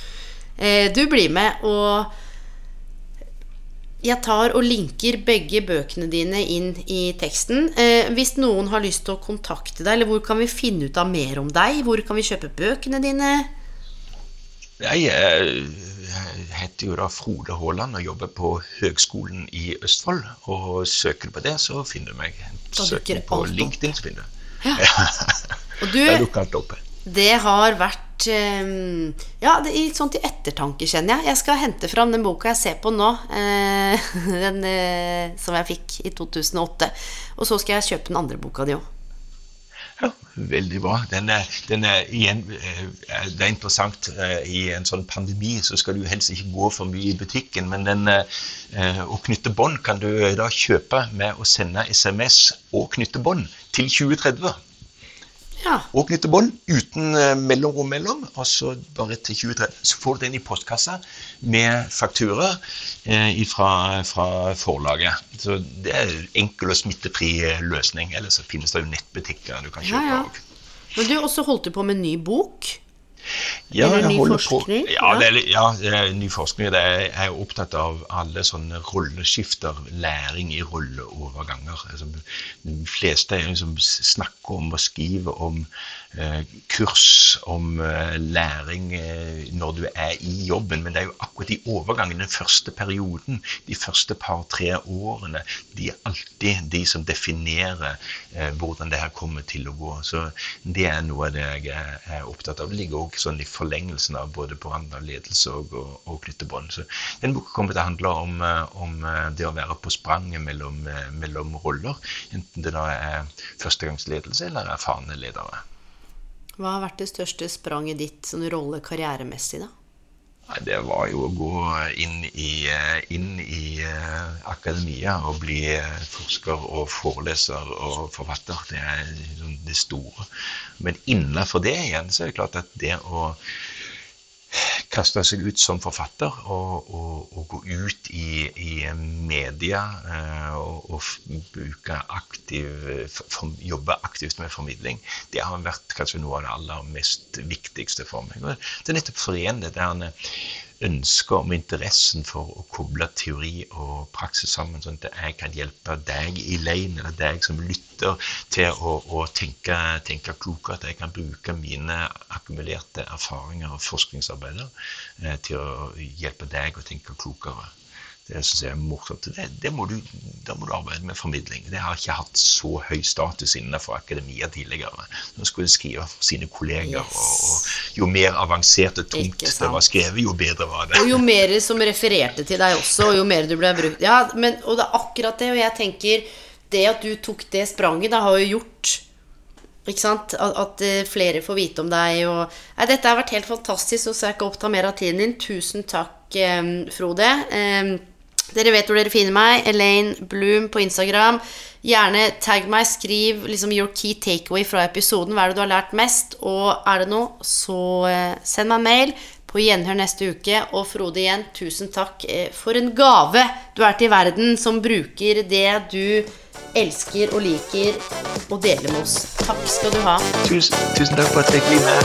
A: Eh, du blir med, og jeg tar og linker begge bøkene dine inn i teksten. Eh, hvis noen har lyst til å kontakte deg, eller hvor kan vi finne ut av mer om deg? Hvor kan vi kjøpe bøkene dine?
B: Jeg eh, heter jo da Frode Haaland og jobber på Høgskolen i Østfold. Og søker du på det, så finner du meg. Søker på. LinkedIn, så finner du.
A: Ja. Og du,
B: dukker opp.
A: det har vært eh, Ja, det er sånn til ettertanke, kjenner jeg. Jeg skal hente fram den boka jeg ser på nå, eh, den eh, som jeg fikk i 2008. Og så skal jeg kjøpe den andre boka di òg.
B: Ja, veldig bra. Den er, den er igjen, eh, det er interessant. eh, I en sånn pandemi så skal du helst ikke gå for mye i butikken, men den, eh, å knytte bånd kan du da kjøpe med å sende SMS og knytte bånd til 2030.
A: Ja.
B: Og knytte bånd uten eh, mellomrom mellom, og så bare til 2030. Så får du den i postkassa med faktura eh, fra, fra forlaget. Så det er en enkel og smittefri eh, løsning. Eller så finnes det jo nettbutikker du kan
A: kjøpe
B: kjøpe
A: ja.
B: ja.
A: Men du også holdt du på med en ny bok.
B: Ja,
A: er
B: det
A: ny forskning,
B: ja, det er, ja, det er ny forskning. Det er, jeg er opptatt av alle sånne rolleskifter, læring i rolleoverganger. Altså, de fleste jo snakker om og skriver om kurs, om eh, læring eh, når du er i jobben, men det er jo akkurat i overgangen, den første perioden, de første par-tre årene, de er alltid de som definerer eh, hvordan det her kommer til å gå. Så det er noe av det jeg er, opptatt av. Det ligger også sånn i forlengelsen av både brand av ledelse og, og, og knyttebånd. Så den boka kommer til å handle om, eh, om eh, det å være på spranget mellom, eh, mellom roller, enten det da er førstegangsledelse eller erfarne ledere.
A: Hva har vært det største spranget ditt sånn rolle karrieremessig, da?
B: Nei, Det var jo å gå inn i, eh, inn i eh, akademia og bli eh, forsker og foreleser og forfatter. Det er liksom det store. Men innenfor det igjen så er det klart at det å kaste seg ut som forfatter og, og, og gå ut i, i media eh, og, og aktiv, jobbe aktivt med formidling, det har vært kanskje noe av det aller mest viktigste for meg. Det er nettopp forene det ønsket om interessen for å koble teori og praksis sammen, sånn at jeg kan hjelpe deg i leiren, eller deg som lytter, til å, å tenke, tenke klokere. At jeg kan bruke mine akkumulerte erfaringer og forskningsarbeider eh, til å hjelpe deg å tenke klokere. Det syns jeg er morsomt. Det, det må du, da må du arbeide med formidling. Det har ikke hatt så høy status innenfor akademia tidligere. Nå skulle skrive for sine kolleger,
A: Yes.
B: og, og jo mer avansert og tungt det var skrevet, jo bedre var det.
A: Og jo mer som refererte til deg også, og jo mer du ble brukt Ja, men, og det er akkurat det, og jeg tenker Det at du tok det spranget, det har jo gjort? At, at eh, flere får vite om deg. Og, nei, dette har vært helt fantastisk, så skal jeg ikke oppta mer av tiden din. Tusen takk, eh, Frode. Eh, dere vet hvor dere finner meg. Elaine Bloom på Instagram. Gjerne tagg meg, skriv liksom your key takeaway fra episoden. Hva er det du har lært mest? Og er det noe, så eh, send meg mail. På gjenhør neste uke. Og Frode igjen, tusen takk eh, for en gave du er til verden, som bruker det du elsker og liker, å dele med oss. Takk skal du ha.
B: Tusen, tusen takk for at jeg fikk bli med.